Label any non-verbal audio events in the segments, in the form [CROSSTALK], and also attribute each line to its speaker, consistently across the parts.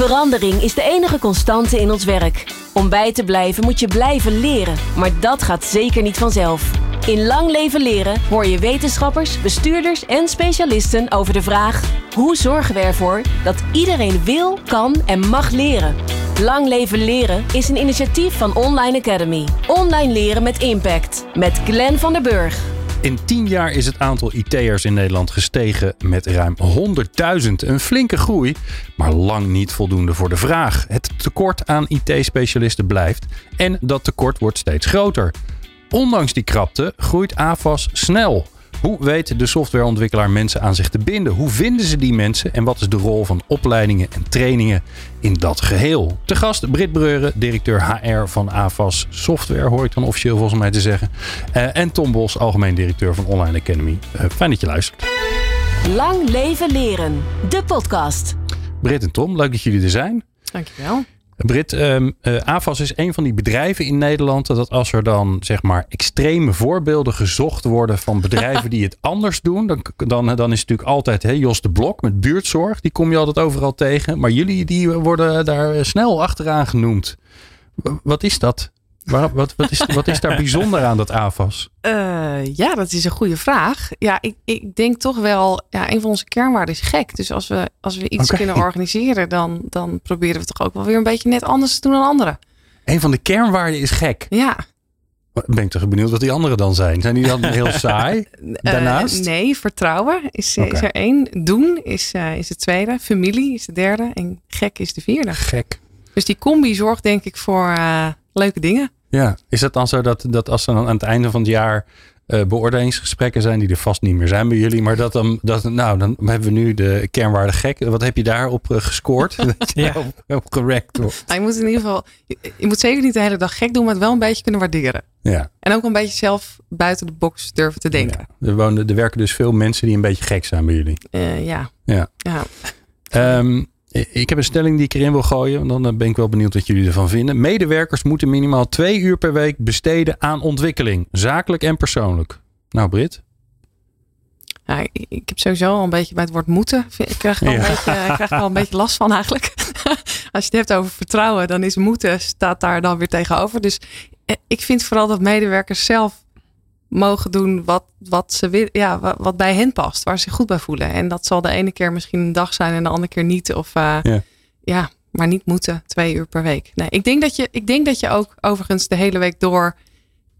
Speaker 1: Verandering is de enige constante in ons werk. Om bij te blijven moet je blijven leren, maar dat gaat zeker niet vanzelf. In Lang Leven Leren hoor je wetenschappers, bestuurders en specialisten over de vraag: hoe zorgen we ervoor dat iedereen wil, kan en mag leren? Lang Leven Leren is een initiatief van Online Academy. Online leren met impact. Met Glenn van der Burg.
Speaker 2: In 10 jaar is het aantal IT'ers in Nederland gestegen met ruim 100.000. Een flinke groei, maar lang niet voldoende voor de vraag. Het tekort aan IT-specialisten blijft en dat tekort wordt steeds groter. Ondanks die krapte groeit AFAS snel. Hoe weet de softwareontwikkelaar mensen aan zich te binden? Hoe vinden ze die mensen? En wat is de rol van opleidingen en trainingen in dat geheel? Te gast Brit Breuren, directeur HR van AFAS Software, hoor ik dan officieel volgens mij te zeggen. Uh, en Tom Bos, algemeen directeur van Online Academy. Uh, fijn dat je luistert.
Speaker 1: Lang leven leren, de podcast.
Speaker 2: Brit en Tom, leuk dat jullie er zijn.
Speaker 3: Dankjewel.
Speaker 2: Brit, um, uh, AFAS is een van die bedrijven in Nederland dat als er dan zeg maar extreme voorbeelden gezocht worden van bedrijven [LAUGHS] die het anders doen, dan, dan, dan is het natuurlijk altijd Jos de Blok met buurtzorg, die kom je altijd overal tegen. Maar jullie die worden daar snel achteraan genoemd. Wat is dat? Waar, wat, wat, is, wat is daar [LAUGHS] bijzonder aan dat AFAS?
Speaker 3: Uh, ja, dat is een goede vraag. Ja, ik, ik denk toch wel, ja, een van onze kernwaarden is gek. Dus als we, als we iets okay. kunnen organiseren, dan, dan proberen we toch ook wel weer een beetje net anders te doen dan anderen.
Speaker 2: Een van de kernwaarden is gek?
Speaker 3: Ja.
Speaker 2: Ben ik toch benieuwd wat die anderen dan zijn? Zijn die dan heel [LAUGHS] saai daarnaast?
Speaker 3: Uh, nee, vertrouwen is, okay. is er één. Doen is, uh, is het tweede. Familie is de derde. En gek is de vierde.
Speaker 2: Gek.
Speaker 3: Dus die combi zorgt denk ik voor uh, leuke dingen.
Speaker 2: Ja, is het dan zo dat, dat als er dan aan het einde van het jaar uh, beoordelingsgesprekken zijn, die er vast niet meer zijn bij jullie, maar dat dan, dat, nou, dan hebben we nu de kernwaarde gek. Wat heb je daarop uh, gescoord? [LAUGHS] ja. op, op correct wordt.
Speaker 3: Nou, je moet in ieder geval, je, je, moet zeker niet de hele dag gek doen, maar het wel een beetje kunnen waarderen.
Speaker 2: Ja.
Speaker 3: En ook een beetje zelf buiten de box durven te denken.
Speaker 2: Ja. Er, wonen, er werken dus veel mensen die een beetje gek zijn bij jullie.
Speaker 3: Uh, ja.
Speaker 2: Ja.
Speaker 3: ja.
Speaker 2: Um, ik heb een stelling die ik erin wil gooien. Dan ben ik wel benieuwd wat jullie ervan vinden. Medewerkers moeten minimaal twee uur per week besteden aan ontwikkeling. Zakelijk en persoonlijk. Nou, Brit?
Speaker 3: Ja, ik, heb sowieso al een beetje bij het woord moeten. Ik krijg er ja. een, beetje, ik krijg er wel een beetje last van eigenlijk. [LAUGHS] Als je het hebt over vertrouwen, dan is moeten staat daar dan weer tegenover. Dus ik vind vooral dat medewerkers zelf mogen doen wat, wat ze ja, wat bij hen past, waar ze zich goed bij voelen. En dat zal de ene keer misschien een dag zijn en de andere keer niet. Of uh,
Speaker 2: ja.
Speaker 3: ja. maar niet moeten twee uur per week. Nee, ik denk dat je, ik denk dat je ook overigens de hele week door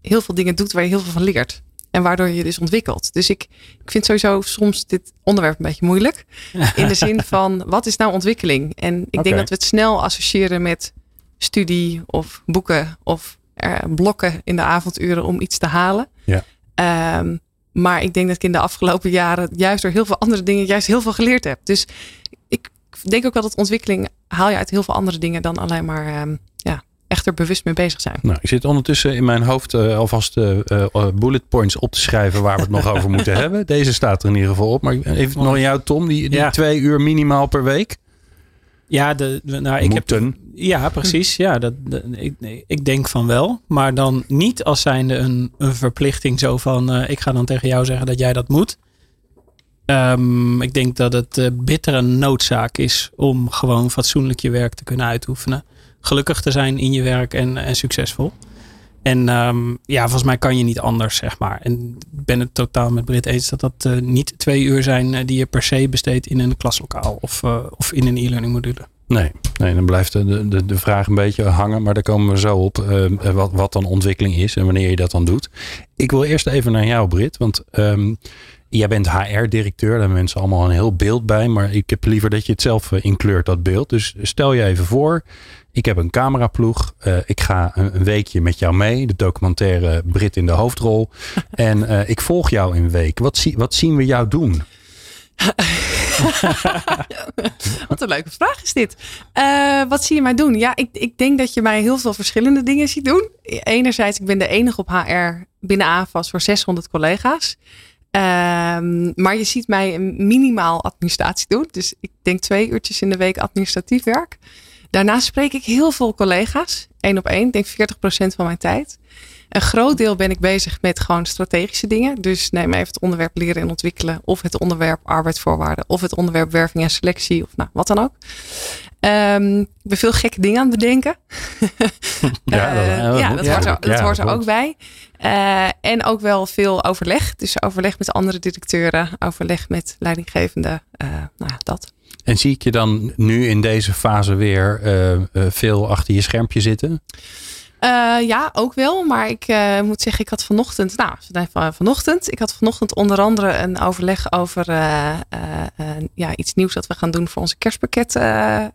Speaker 3: heel veel dingen doet waar je heel veel van leert. En waardoor je dus ontwikkelt. Dus ik, ik vind sowieso soms dit onderwerp een beetje moeilijk. [LAUGHS] In de zin van, wat is nou ontwikkeling? En ik okay. denk dat we het snel associëren met studie of boeken of blokken in de avonduren om iets te halen.
Speaker 2: Ja.
Speaker 3: Um, maar ik denk dat ik in de afgelopen jaren juist door heel veel andere dingen juist heel veel geleerd heb. Dus ik denk ook wel dat ontwikkeling haal je uit heel veel andere dingen dan alleen maar um, ja, echt er bewust mee bezig zijn.
Speaker 2: Nou, ik zit ondertussen in mijn hoofd uh, alvast uh, uh, bullet points op te schrijven waar we het nog over moeten [LAUGHS] hebben. Deze staat er in ieder geval op. Maar even nog aan jou Tom, die, die ja. twee uur minimaal per week.
Speaker 4: Ja, de, nou, ik
Speaker 2: Moeten.
Speaker 4: heb. Ja, precies. Ja, dat, dat, ik, ik denk van wel. Maar dan niet als zijnde een, een verplichting zo van. Uh, ik ga dan tegen jou zeggen dat jij dat moet. Um, ik denk dat het uh, bittere noodzaak is om gewoon fatsoenlijk je werk te kunnen uitoefenen. Gelukkig te zijn in je werk en, en succesvol. En um, ja, volgens mij kan je niet anders, zeg maar. En ik ben het totaal met Brit eens dat dat uh, niet twee uur zijn die je per se besteedt in een klaslokaal of, uh, of in een e-learning module.
Speaker 2: Nee, nee, dan blijft de, de, de vraag een beetje hangen, maar daar komen we zo op. Wat, wat dan ontwikkeling is en wanneer je dat dan doet. Ik wil eerst even naar jou, Brit, want um, jij bent HR-directeur. Daar hebben mensen allemaal een heel beeld bij, maar ik heb liever dat je het zelf inkleurt, dat beeld. Dus stel je even voor. Ik heb een cameraploeg. Uh, ik ga een, weekje met jou mee. De documentaire Brit in de hoofdrol. [LAUGHS] en uh, ik volg jou in een week. Wat, zie, wat zien we jou doen? [LAUGHS]
Speaker 3: wat een leuke vraag is dit. Uh, wat zie je mij doen? Ja, ik, ik denk dat je mij heel veel verschillende dingen ziet doen. Enerzijds, ik ben de enige op HR binnen AFAS voor 600 collega's. Um, maar je ziet mij minimaal administratie doen. Dus ik denk twee uurtjes in de week administratief werk. Daarnaast spreek ik heel veel collega's. één op één. Ik denk 40% van mijn tijd. Een groot deel ben ik bezig met gewoon strategische dingen. Dus neem even het onderwerp leren en ontwikkelen. Of het onderwerp arbeidsvoorwaarden. Of het onderwerp werving en selectie. Of nou, wat dan ook. Ehm, ik ben veel gekke dingen aan het bedenken. [LAUGHS]
Speaker 2: Ja, dat-
Speaker 3: Eh, ja, dat
Speaker 2: ja,
Speaker 3: hoort er, dat
Speaker 2: ja,
Speaker 3: hoort er ook bij. Eh, en ook wel veel overleg. Dus overleg met andere directeuren, overleg met leidinggevenden. eh, nou dat.
Speaker 2: En zie ik je dan nu in deze fase weer eh, veel achter je schermpje zitten?
Speaker 3: Eh, ja, ook wel. Maar ik eh, moet zeggen, ik had vanochtend, nou, van- van- vanochtend, ik had vanochtend onder andere een overleg over eh, ja, iets nieuws dat we gaan doen voor onze kerstpakket. ja,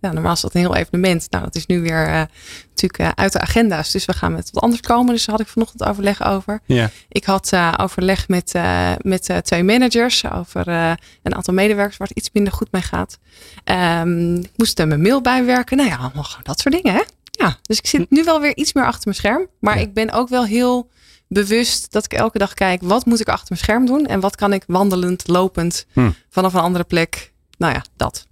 Speaker 3: normaal is dat een heel evenement. Nou, dat is nu weer natuurlijk uit de agenda's. Dus we gaan met wat anders komen. Dus daar had ik vanochtend overleg over.
Speaker 2: Ja.
Speaker 3: Ik had overleg met, met twee managers over een aantal medewerkers waar het iets minder goed mee gaat. Ehm, ik moest er mijn mail bijwerken. Nou ja, allemaal dat soort dingen. Hè? Ja, dus ik zit nu wel weer iets meer achter mijn scherm. Maar
Speaker 2: Ja.
Speaker 3: ik ben ook wel heel bewust dat ik elke dag kijk, wat moet ik achter mijn scherm doen? En wat kan ik wandelend, lopend,
Speaker 2: Hm.
Speaker 3: vanaf een andere plek? Nou ja, dat.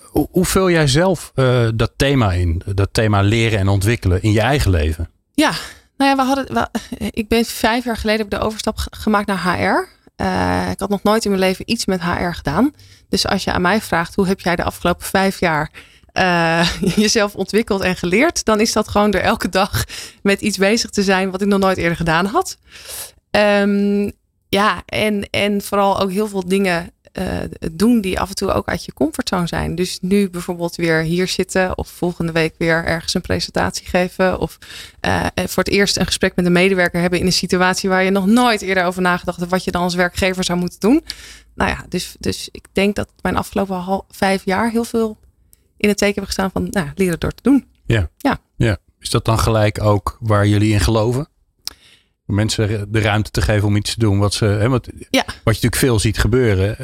Speaker 2: Hoe, hoe vul jij zelf eh, dat thema in? Dat thema leren en ontwikkelen in je eigen leven?
Speaker 3: Ja, nou ja, we hadden. We, ik ben vijf jaar geleden heb ik de overstap ge- gemaakt naar HR. Eh, ik had nog nooit in mijn leven iets met HR gedaan. Dus als je aan mij vraagt hoe heb jij de afgelopen vijf jaar eh, [LAUGHS] jezelf ontwikkeld en geleerd, dan is dat gewoon door elke dag met iets bezig te zijn wat ik nog nooit eerder gedaan had. Ehm, ja, en, en vooral ook heel veel dingen eh, doen die af en toe ook uit je comfortzone zijn. Dus nu bijvoorbeeld weer hier zitten of volgende week weer ergens een presentatie geven of eh, voor het eerst een gesprek met een medewerker hebben in een situatie waar je nog nooit eerder over nagedacht hebt wat je dan als werkgever zou moeten doen. Nou ja, dus, dus ik denk dat mijn afgelopen hal- vijf jaar heel veel in het teken hebben gestaan van nou, leren door te doen.
Speaker 2: Is dat dan gelijk ook waar jullie in geloven? Om mensen de ruimte te geven om iets te doen wat ze. Hè, wat,
Speaker 3: Ja.
Speaker 2: wat je natuurlijk veel ziet gebeuren.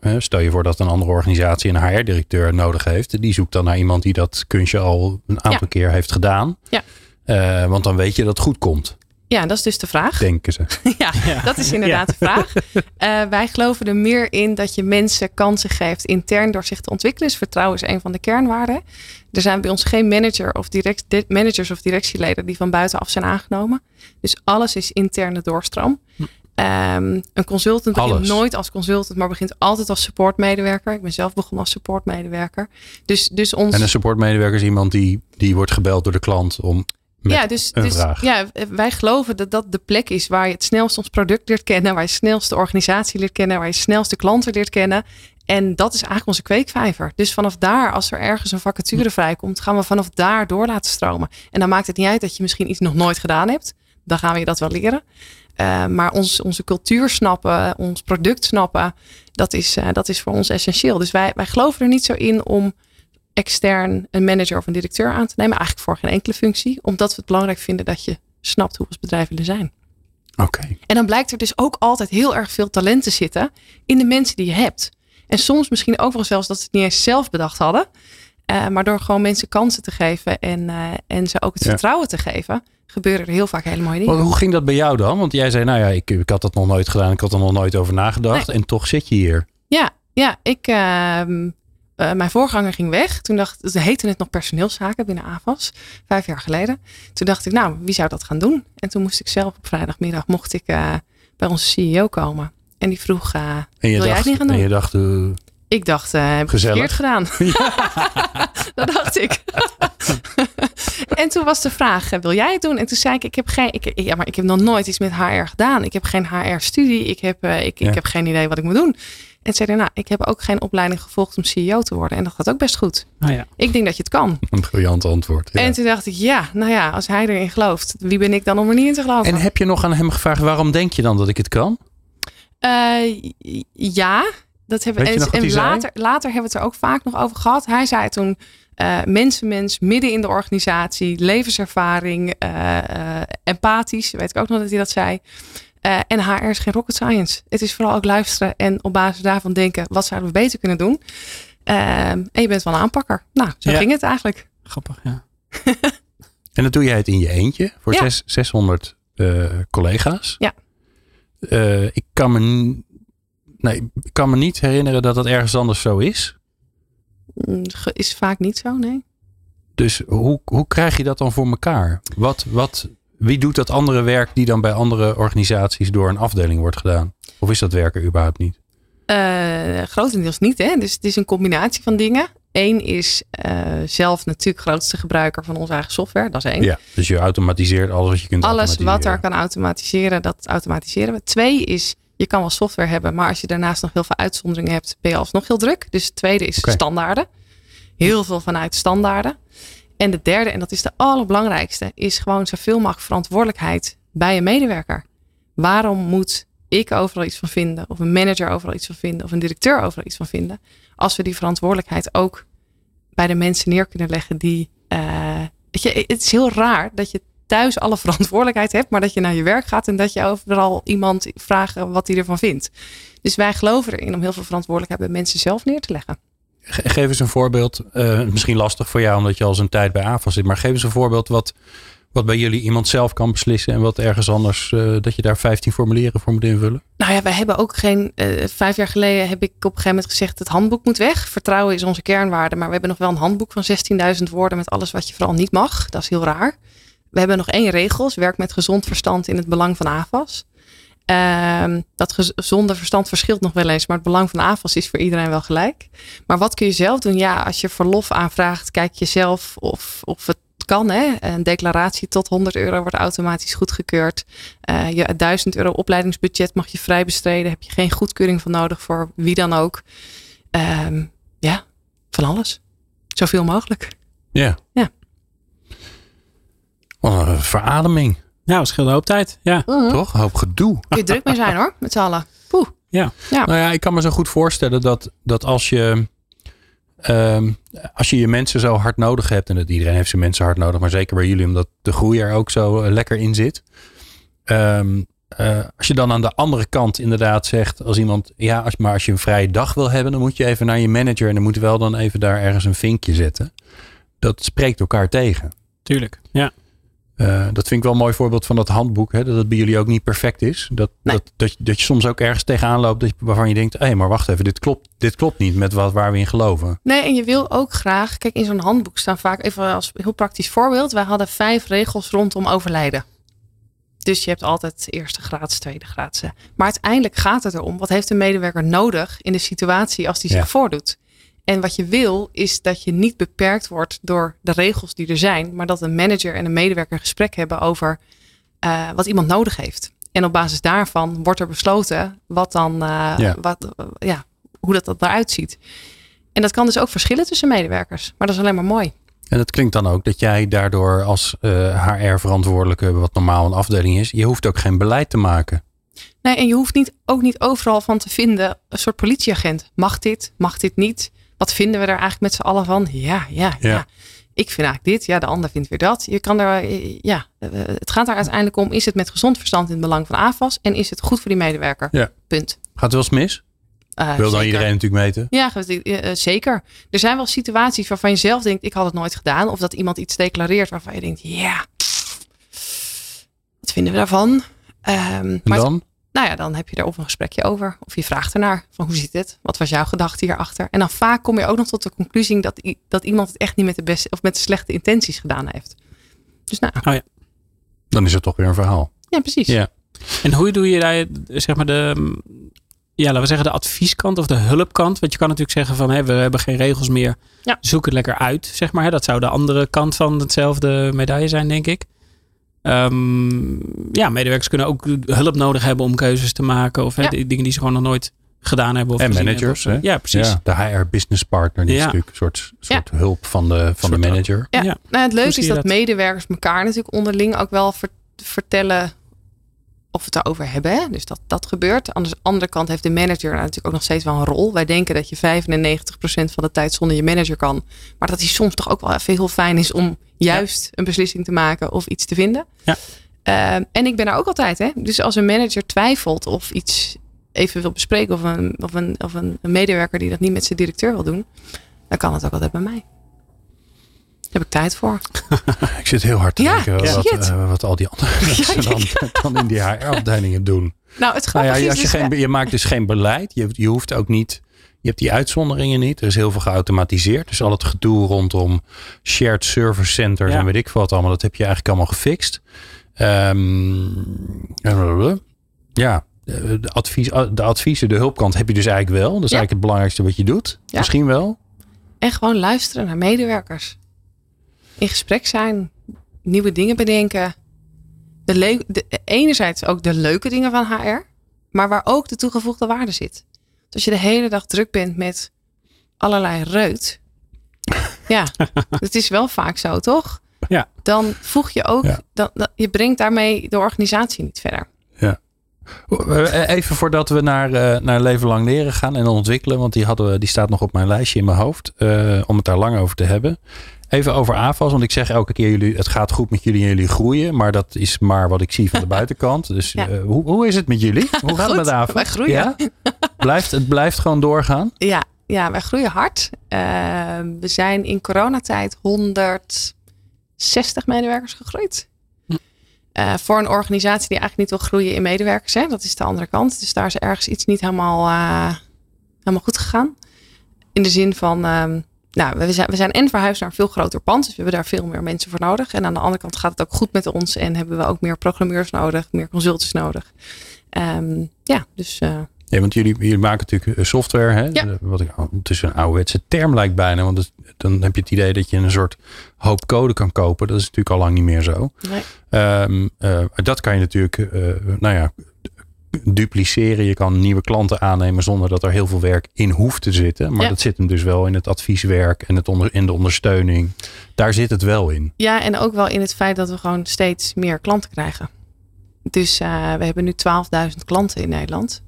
Speaker 2: eh, stel je voor dat een andere organisatie een HR-directeur nodig heeft. Die zoekt dan naar iemand die dat kunstje al een aantal keer heeft gedaan.
Speaker 3: Ja.
Speaker 2: Eh, want dan weet je dat het goed komt,
Speaker 3: Ja, dat is dus de vraag.
Speaker 2: denken ze. [LAUGHS]
Speaker 3: Ja, dat is inderdaad de vraag. Eh, wij geloven er meer in dat je mensen kansen geeft intern door zich te ontwikkelen. Dus vertrouwen is een van de kernwaarden. Er zijn bij ons geen manager of direct, di- managers of directieleden die van buitenaf zijn aangenomen. Dus alles is interne doorstroom. Ehm, een consultant begint
Speaker 2: Alles.
Speaker 3: nooit als consultant, maar begint altijd als supportmedewerker. Ik ben zelf begonnen als supportmedewerker. Dus, dus ons.
Speaker 2: En een supportmedewerker is iemand die, die wordt gebeld door de klant om.
Speaker 3: Ja, dus, dus ja, wij geloven dat dat de plek is waar je het snelst ons product leert kennen, waar je het snelst de organisatie leert kennen, waar je het snelst de klanten leert kennen. En dat is eigenlijk onze kweekvijver. Dus vanaf daar, als er ergens een vacature vrijkomt, gaan we vanaf daar door laten stromen. En dan maakt het niet uit dat je misschien iets nog nooit gedaan hebt. Dan gaan we je dat wel leren. Eh, maar ons, onze cultuur snappen, ons product snappen, dat is, eh, dat is voor ons essentieel. Dus wij, wij geloven er niet zo in om extern een manager of een directeur aan te nemen. Eigenlijk voor geen enkele functie. Omdat we het belangrijk vinden dat je snapt hoe we als bedrijf willen zijn.
Speaker 2: Oké.
Speaker 3: En dan blijkt er dus ook altijd heel erg veel talent te zitten in de mensen die je hebt. En soms misschien ook wel zelfs dat ze het niet eens zelf bedacht hadden. Eh, maar door gewoon mensen kansen te geven en, eh, en ze ook het
Speaker 2: Ja.
Speaker 3: vertrouwen te geven, gebeuren er heel vaak hele mooie dingen.
Speaker 2: Want hoe ging dat bij jou dan? Want jij zei, nou ja, ik, ik had dat nog nooit gedaan. Ik had er nog nooit over nagedacht. En toch zit je hier.
Speaker 3: Ja, ja ik, ehm, eh, mijn voorganger ging weg. Toen dacht het heette het nog personeelszaken binnen AVAS, vijf jaar geleden. Toen dacht ik, nou, wie zou dat gaan doen? En toen moest ik zelf op vrijdagmiddag mocht ik eh, bij onze CEO komen. En die vroeg, eh,
Speaker 2: En je
Speaker 3: Wil jij
Speaker 2: dacht,
Speaker 3: het niet gaan
Speaker 2: en
Speaker 3: doen?
Speaker 2: je dacht
Speaker 3: ik dacht, heb ik verkeerd gedaan? [LAUGHS] [LAUGHS] dat dacht ik. [LAUGHS] en toen was de vraag, wil jij het doen? En toen zei ik, ik heb geen, ik, ja, maar ik heb nog nooit iets met HR gedaan. Ik heb geen HR-studie. Ik heb, ik,
Speaker 2: Ja.
Speaker 3: ik heb geen idee wat ik moet doen. En zei hij, nou, ik heb ook geen opleiding gevolgd om CEO te worden. En dat gaat ook best goed.
Speaker 4: Nou ja.
Speaker 3: Ik denk dat je het kan.
Speaker 2: een briljant antwoord. Ja.
Speaker 3: En toen dacht ik, ja, nou ja, als hij erin gelooft, wie ben ik dan om er niet in te geloven?
Speaker 2: En heb je nog aan hem gevraagd, waarom denk je dan dat ik het kan?
Speaker 3: Eh, ja, dat hebben en, later, later hebben we het er ook vaak nog over gehad. Hij zei toen eh mensenmens, midden in de organisatie, levenservaring, eh, eh, empathisch, weet ik ook nog dat hij dat zei. Eh, en HR is geen rocket science. Het is vooral ook luisteren en op basis daarvan denken, wat zouden we beter kunnen doen? Ehm, en je bent wel een aanpakker. Nou, zo
Speaker 4: Ja.
Speaker 3: ging het eigenlijk.
Speaker 4: Grappig, ja. [LAUGHS]
Speaker 2: En dan doe jij het in je eentje voor
Speaker 3: Ja.
Speaker 2: zes, 600 eh, collega's.
Speaker 3: Ja.
Speaker 2: Eh, ik, kan me, nee, ik kan me niet herinneren dat dat ergens anders zo is.
Speaker 3: Mm, Is vaak niet zo, nee.
Speaker 2: Dus hoe, hoe krijg je dat dan voor elkaar? Wat, wat, wie doet dat andere werk die dan bij andere organisaties door een afdeling wordt gedaan? Of is dat werken überhaupt niet?
Speaker 3: Eh, grotendeels niet, hè. Dus het is een combinatie van dingen. Eén is uh, zelf natuurlijk grootste gebruiker van onze eigen software. Dat is één.
Speaker 2: Ja, dus je automatiseert alles wat je kunt
Speaker 3: Alles wat er kan automatiseren, dat automatiseren we. Twee is, je kan wel software hebben, maar als je daarnaast nog heel veel uitzonderingen hebt, ben je alsnog heel druk. Dus het tweede is okay. standaarden. Heel veel vanuit standaarden. En de derde, en dat is de allerbelangrijkste, is gewoon zoveel mogelijk verantwoordelijkheid bij een medewerker. Waarom moet ik overal iets van vinden, of een manager overal iets van vinden, of een directeur overal iets van vinden, als we die verantwoordelijkheid ook bij de mensen neer kunnen leggen die. Weet je, het is heel raar dat je thuis alle verantwoordelijkheid hebt, maar dat je naar je werk gaat en dat je overal iemand vraagt wat hij ervan vindt. Dus wij geloven erin om heel veel verantwoordelijkheid bij mensen zelf neer te leggen.
Speaker 2: Geef eens een voorbeeld. Uh, misschien lastig voor jou omdat je al zo'n tijd bij AFAS zit. Maar geef eens een voorbeeld wat, wat bij jullie iemand zelf kan beslissen. En wat ergens anders uh, dat je daar 15 formulieren voor moet invullen.
Speaker 3: Nou ja, wij hebben ook geen. Uh, vijf jaar geleden heb ik op een gegeven moment gezegd: het handboek moet weg. Vertrouwen is onze kernwaarde. Maar we hebben nog wel een handboek van 16.000 woorden met alles wat je vooral niet mag. Dat is heel raar. We hebben nog één regel. Werk met gezond verstand in het belang van AFAS. Uh, dat gezonde verstand verschilt nog wel eens, maar het belang van AFAS is voor iedereen wel gelijk. Maar wat kun je zelf doen? Ja, als je verlof aanvraagt, kijk je zelf of, of het kan. Hè? Een declaratie tot 100 euro wordt automatisch goedgekeurd. Uh, je 1000 euro opleidingsbudget mag je vrij besteden. Heb je geen goedkeuring van nodig voor wie dan ook. Um, ja, van alles. Zoveel mogelijk.
Speaker 2: Ja.
Speaker 3: Ja.
Speaker 2: Wat een verademing.
Speaker 4: Ja, dat scheelt een hoop tijd. Ja.
Speaker 3: Mhm.
Speaker 2: Toch? Een hoop gedoe.
Speaker 3: Kun je druk mee zijn hoor, met z'n allen. Poeh.
Speaker 4: Ja.
Speaker 3: Ja.
Speaker 2: Nou ja, ik kan me zo goed voorstellen dat, dat als je. ehm, als je je mensen zo hard nodig hebt, en dat iedereen heeft zijn mensen hard nodig, maar zeker bij jullie, omdat de groei er ook zo eh, lekker in zit. Ehm, eh, als je dan aan de andere kant inderdaad zegt, als iemand, ja, als, maar als je een vrije dag wil hebben, dan moet je even naar je manager en dan moet je wel dan even daar ergens een vinkje zetten. Dat spreekt elkaar tegen.
Speaker 4: Tuurlijk. Ja.
Speaker 2: Uh, dat vind ik wel een mooi voorbeeld van dat handboek. Hè, dat het bij jullie ook niet perfect is. Dat,
Speaker 3: Nee.
Speaker 2: dat, dat, dat je soms ook ergens tegenaan loopt dat je- waarvan je denkt... hé, maar wacht even, dit klopt, dit klopt niet met wat, waar we in geloven.
Speaker 3: Nee, en je wil ook graag, kijk, in zo'n handboek staan vaak, even als heel praktisch voorbeeld, wij hadden vijf regels rondom overlijden. Dus je hebt altijd eerste graads, tweede graads. Maar uiteindelijk gaat het erom, wat heeft een medewerker nodig in de situatie als die zich voordoet? En wat je wil, is dat je niet beperkt wordt door de regels die er zijn, maar dat een manager en een medewerker een gesprek hebben over eh, wat iemand nodig heeft. En op basis daarvan wordt er besloten wat dan, eh,
Speaker 2: Ja.
Speaker 3: wat, eh, ja, hoe dat, dat eruit ziet. En dat kan dus ook verschillen tussen medewerkers. Maar dat is alleen maar mooi.
Speaker 2: En het klinkt dan ook dat jij daardoor als HR-verantwoordelijke... wat normaal een afdeling is... je hoeft ook geen beleid te maken.
Speaker 3: Nee, en je hoeft niet, ook niet overal van te vinden een soort politieagent. Mag dit? Mag dit niet? Wat vinden we er eigenlijk met z'n allen van? Ja, ja, ja.
Speaker 2: Ja.
Speaker 3: Ik vind eigenlijk dit, ja, de ander vindt weer dat. Je kan er, eh, ja, eh, het gaat er uiteindelijk om: is het met gezond verstand in het belang van AFAS en is het goed voor die medewerker?
Speaker 2: Ja.
Speaker 3: Punt.
Speaker 2: Gaat het wel eens mis?
Speaker 3: Eh,
Speaker 2: Wil dan
Speaker 3: zeker.
Speaker 2: iedereen natuurlijk meten.
Speaker 3: Ja, zeker. Er zijn wel situaties waarvan je zelf denkt: ik had het nooit gedaan. Of dat iemand iets declareert waarvan je denkt: ja, wat vinden we daarvan? Ehm,
Speaker 2: En
Speaker 3: maar
Speaker 2: dan?
Speaker 3: Nou ja, dan heb je er of een gesprekje over. Of je vraagt ernaar van hoe zit het? Wat was jouw gedachte hierachter? En dan vaak kom je ook nog tot de conclusie dat, dat iemand het echt niet met de beste of met de slechte intenties gedaan heeft. Dus nou,
Speaker 2: Dan is het toch weer een verhaal.
Speaker 3: ja, precies.
Speaker 2: Ja.
Speaker 4: En hoe doe je daar, zeg maar, de, ja, laten we zeggen, de advieskant of de hulpkant? Want je kan natuurlijk zeggen van, hé, we hebben geen regels meer.
Speaker 3: Ja.
Speaker 4: Zoek het lekker uit, zeg maar. Hè? Dat zou de andere kant van hetzelfde medaille zijn, denk ik. Ehm, ja, medewerkers kunnen ook hulp nodig hebben om keuzes te maken. Of die dingen die ze gewoon nog nooit gedaan hebben. Of
Speaker 2: En managers,
Speaker 4: hebben.
Speaker 2: hè?
Speaker 4: Ja, precies.
Speaker 2: Ja, de HR-business partner, die is natuurlijk een soort, soort hulp van de, van de manager.
Speaker 3: Ja.
Speaker 4: Ja.
Speaker 3: Nou, het leuke is dat,
Speaker 4: dat?
Speaker 3: medewerkers elkaar natuurlijk onderling ook wel ver- vertellen of we het erover hebben. Hè? Dus dat dat gebeurt. Aan de andere kant heeft de manager natuurlijk ook nog steeds wel een rol. Wij denken dat je 95% van de tijd zonder je manager kan. Maar dat die soms toch ook wel even heel fijn is om juist een beslissing te maken of iets te vinden.
Speaker 4: Ja.
Speaker 3: Ehm, en ik ben er ook altijd. Hè? Dus als een manager twijfelt of iets even wil bespreken. Of een, of een, of een, een medewerker die dat niet met zijn directeur wil doen. Dan kan het ook altijd bij mij. Daar heb ik tijd voor. [LAUGHS]
Speaker 2: Ik zit heel hard te
Speaker 3: Ja,
Speaker 2: denken
Speaker 3: ja.
Speaker 2: wat, eh, wat al die andere [LAUGHS] mensen dan, dan in die HR-afdelingen doen.
Speaker 3: Nou, het
Speaker 2: Nou ja, als je,
Speaker 3: dus,
Speaker 2: geen, je maakt dus geen beleid. Je, je hoeft ook niet. Je hebt die uitzonderingen niet. Er is heel veel geautomatiseerd. Dus al het gedoe rondom shared service centers
Speaker 4: Ja.
Speaker 2: en weet ik wat allemaal. Dat heb je eigenlijk allemaal gefixt. Ehm, ja, de, advies, de adviezen, de hulpkant heb je dus eigenlijk wel. Dat is
Speaker 3: Ja.
Speaker 2: eigenlijk het belangrijkste wat je doet.
Speaker 3: Ja.
Speaker 2: Misschien wel.
Speaker 3: En gewoon luisteren naar medewerkers. In gesprek zijn. Nieuwe dingen bedenken. De enerzijds ook de leuke dingen van HR. Maar waar ook de toegevoegde waarde zit. Dus als je de hele dag druk bent met allerlei reut. [LAUGHS] Ja, het is wel vaak zo, toch?
Speaker 4: Ja.
Speaker 3: Dan voeg je ook,
Speaker 2: Ja.
Speaker 3: dan, dan- je brengt daarmee de organisatie niet verder.
Speaker 2: Eh, Even voordat we naar, eh, naar leven lang leren gaan en ontwikkelen. Want die, hadden we, die staat nog op mijn lijstje in mijn hoofd. eh, om het daar lang over te hebben. Even over AFAS. Want ik zeg elke keer jullie, het gaat goed met jullie en jullie groeien. Maar dat is maar wat ik zie van de [LAUGHS] buitenkant. Dus
Speaker 3: Ja.
Speaker 2: eh, hoe, hoe is het met jullie? [LAUGHS] Hoe gaat het met AFAS?
Speaker 3: wij groeien.
Speaker 2: Ja? Blijft, het blijft gewoon doorgaan?
Speaker 3: Ja, ja wij groeien hard. Eh, we zijn in coronatijd 160 medewerkers gegroeid.
Speaker 4: Hm.
Speaker 3: Eh, voor een organisatie die eigenlijk niet wil groeien in medewerkers. Hè? Dat is de andere kant. Dus daar is ergens iets niet helemaal, helemaal goed gegaan. In de zin van, ehm, nou, we zijn, we zijn en verhuisd naar een veel groter pand. Dus we hebben daar veel meer mensen voor nodig. En aan de andere kant gaat het ook goed met ons. En hebben we ook meer programmeurs nodig, meer consultants nodig. Ehm, ja, dus eh,
Speaker 2: Nee, want jullie, jullie maken natuurlijk eh, software. Hè?
Speaker 3: Ja.
Speaker 2: Wat ik, het is een ouderwetse term lijkt bijna. Want het- dan heb je het idee dat je een soort hoop code kan kopen. Dat is natuurlijk al lang niet meer zo.
Speaker 3: nee.
Speaker 2: Ehm, eh, dat kan je natuurlijk, nou ja, dupliceren. Je kan nieuwe klanten aannemen zonder dat er heel veel werk in hoeft te zitten. Maar
Speaker 3: Ja.
Speaker 2: dat zit hem dus wel in het advieswerk en het onder, in de ondersteuning. Daar zit het wel in.
Speaker 3: Ja, en ook wel in het feit dat we gewoon steeds meer klanten krijgen. Dus eh, we hebben nu 12.000 klanten in Nederland.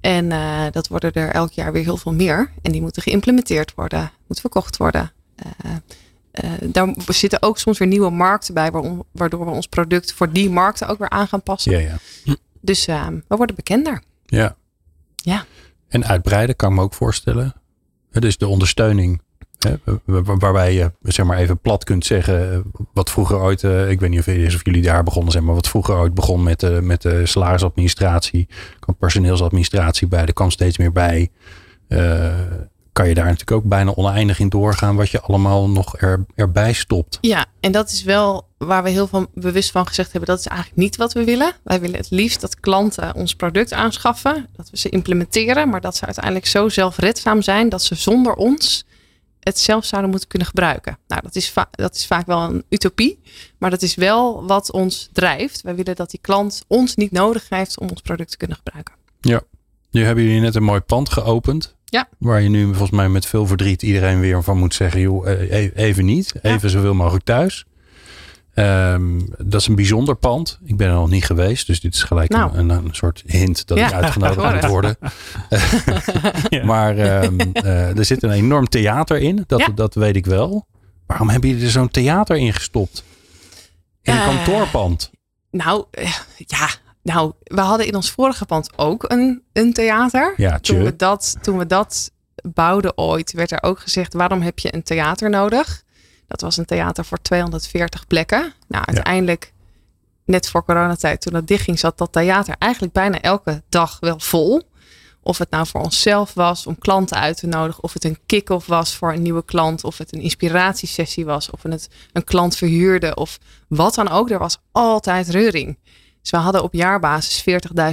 Speaker 3: En eh, dat worden er elk jaar weer heel veel meer. En die moeten geïmplementeerd worden, moeten verkocht worden. Eh, daar zitten ook soms weer nieuwe markten bij, waarom- waardoor we ons product voor die markten ook weer aan gaan passen.
Speaker 2: Ja, ja.
Speaker 3: Dus eh, we worden bekender.
Speaker 2: ja.
Speaker 3: Ja.
Speaker 2: En uitbreiden kan ik me ook voorstellen. Hè, Dus de ondersteuning. Hè, wa- wa- waarbij je zeg maar even plat kunt zeggen. eh, Wat vroeger ooit. eh, ik weet niet of, het is of jullie daar begonnen zijn. Maar wat vroeger ooit begon met, de met de salarisadministratie. kwam personeelsadministratie bij. Er kwam steeds meer bij. Kan je daar natuurlijk ook bijna oneindig in doorgaan. Wat je allemaal nog er, erbij stopt.
Speaker 3: Ja, en dat is wel waar we heel van bewust van gezegd hebben. Dat is eigenlijk niet wat we willen. Wij willen het liefst dat klanten ons product aanschaffen. Dat we ze implementeren. Maar dat ze uiteindelijk zo zelfredzaam zijn. Dat ze zonder ons het zelf zouden moeten kunnen gebruiken. Nou, dat is, dat is vaak wel een utopie. Maar dat is wel wat ons drijft. Wij willen dat die klant ons niet nodig heeft om ons product te kunnen gebruiken.
Speaker 2: Nu hebben jullie net een mooi pand geopend.
Speaker 3: Ja.
Speaker 2: Waar je nu volgens mij met veel verdriet iedereen weer van moet zeggen. Joh, eh, e- even niet. Even zoveel mogelijk thuis. Ehm, dat is een bijzonder pand. Ik ben er nog niet geweest. Dus dit is gelijk
Speaker 3: Nou.
Speaker 2: een, een, een soort hint dat
Speaker 3: Ja,
Speaker 2: ik uitgenodigd [LAUGHS] moet worden. [LAUGHS] [LAUGHS]
Speaker 4: Ja.
Speaker 2: Maar ehm, eh, er zit een enorm theater in. Dat, dat weet ik wel. Waarom hebben jullie er zo'n theater in gestopt? In een
Speaker 3: Eh,
Speaker 2: kantoorpand.
Speaker 3: Nou, ja. Nou, we hadden in ons vorige pand ook een, een theater.
Speaker 2: Ja,
Speaker 3: toen we, dat, toen we dat bouwden ooit, werd er ook gezegd: waarom heb je een theater nodig? Dat was een theater voor 240 plekken. Nou, uiteindelijk, net voor coronatijd, toen dat dichtging, zat dat theater eigenlijk bijna elke dag wel vol. Of het nou voor onszelf was om klanten uit te nodigen, of het een kick-off was voor een nieuwe klant, of het een inspiratiesessie was, of het een klant verhuurde, of wat dan ook. Er was altijd reuring. Dus we hadden op jaarbasis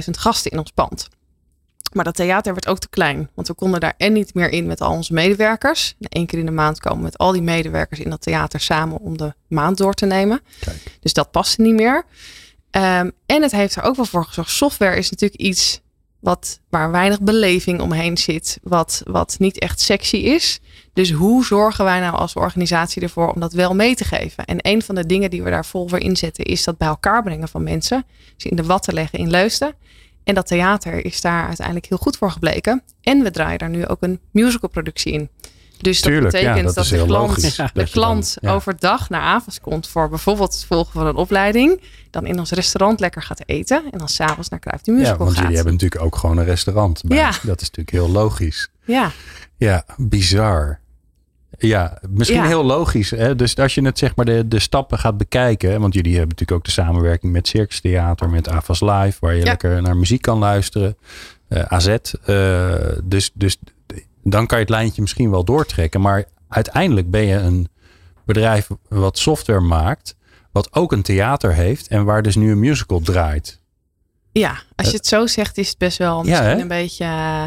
Speaker 3: 40.000 gasten in ons pand. Maar dat theater werd ook te klein. Want we konden daar en niet meer in met al onze medewerkers. Eén keer in de maand komen we met al die medewerkers in dat theater samen om de maand door te nemen.
Speaker 2: Kijk.
Speaker 3: Dus dat paste niet meer. Ehm, en het heeft er ook wel voor gezorgd. Software is natuurlijk iets wat, waar weinig beleving omheen zit. Wat, wat niet echt sexy is. Dus hoe zorgen wij nou als organisatie ervoor om dat wel mee te geven? En een van de dingen die we daar vol voor inzetten is dat bij elkaar brengen van mensen. Ze in de watten leggen in Leusden. En dat theater is daar uiteindelijk heel goed voor gebleken. En we draaien daar nu ook een musicalproductie in. Dus dat
Speaker 2: Tuurlijk, ja,
Speaker 3: betekent
Speaker 2: dat
Speaker 3: de klant,
Speaker 2: logisch.
Speaker 3: de
Speaker 2: Dat je dan-
Speaker 3: klant
Speaker 2: ja.
Speaker 3: overdag naar Avas komt voor bijvoorbeeld het volgen van een opleiding. Dan in ons restaurant lekker gaat eten. En dan s'avonds naar Kruif de
Speaker 2: Ja,
Speaker 3: Musical
Speaker 2: want
Speaker 3: gaat.
Speaker 2: jullie hebben natuurlijk ook gewoon een restaurant. Bij.
Speaker 3: Ja.
Speaker 2: Dat is natuurlijk heel logisch.
Speaker 3: Ja,
Speaker 2: Ja, bizar. Ja, misschien
Speaker 3: Ja.
Speaker 2: heel logisch. Hè? Dus als je het zeg maar de, de stappen gaat bekijken. Want jullie hebben natuurlijk ook de samenwerking met Circus Theater, met AFAS Live, waar je
Speaker 3: Ja.
Speaker 2: lekker naar muziek kan luisteren. eh, AZ. eh, dus, dus dan kan je het lijntje misschien wel doortrekken. Maar uiteindelijk ben je een bedrijf wat software maakt, wat ook een theater heeft en waar dus nu een musical draait.
Speaker 3: ja, als je het zo zegt is het best wel misschien een beetje... eh,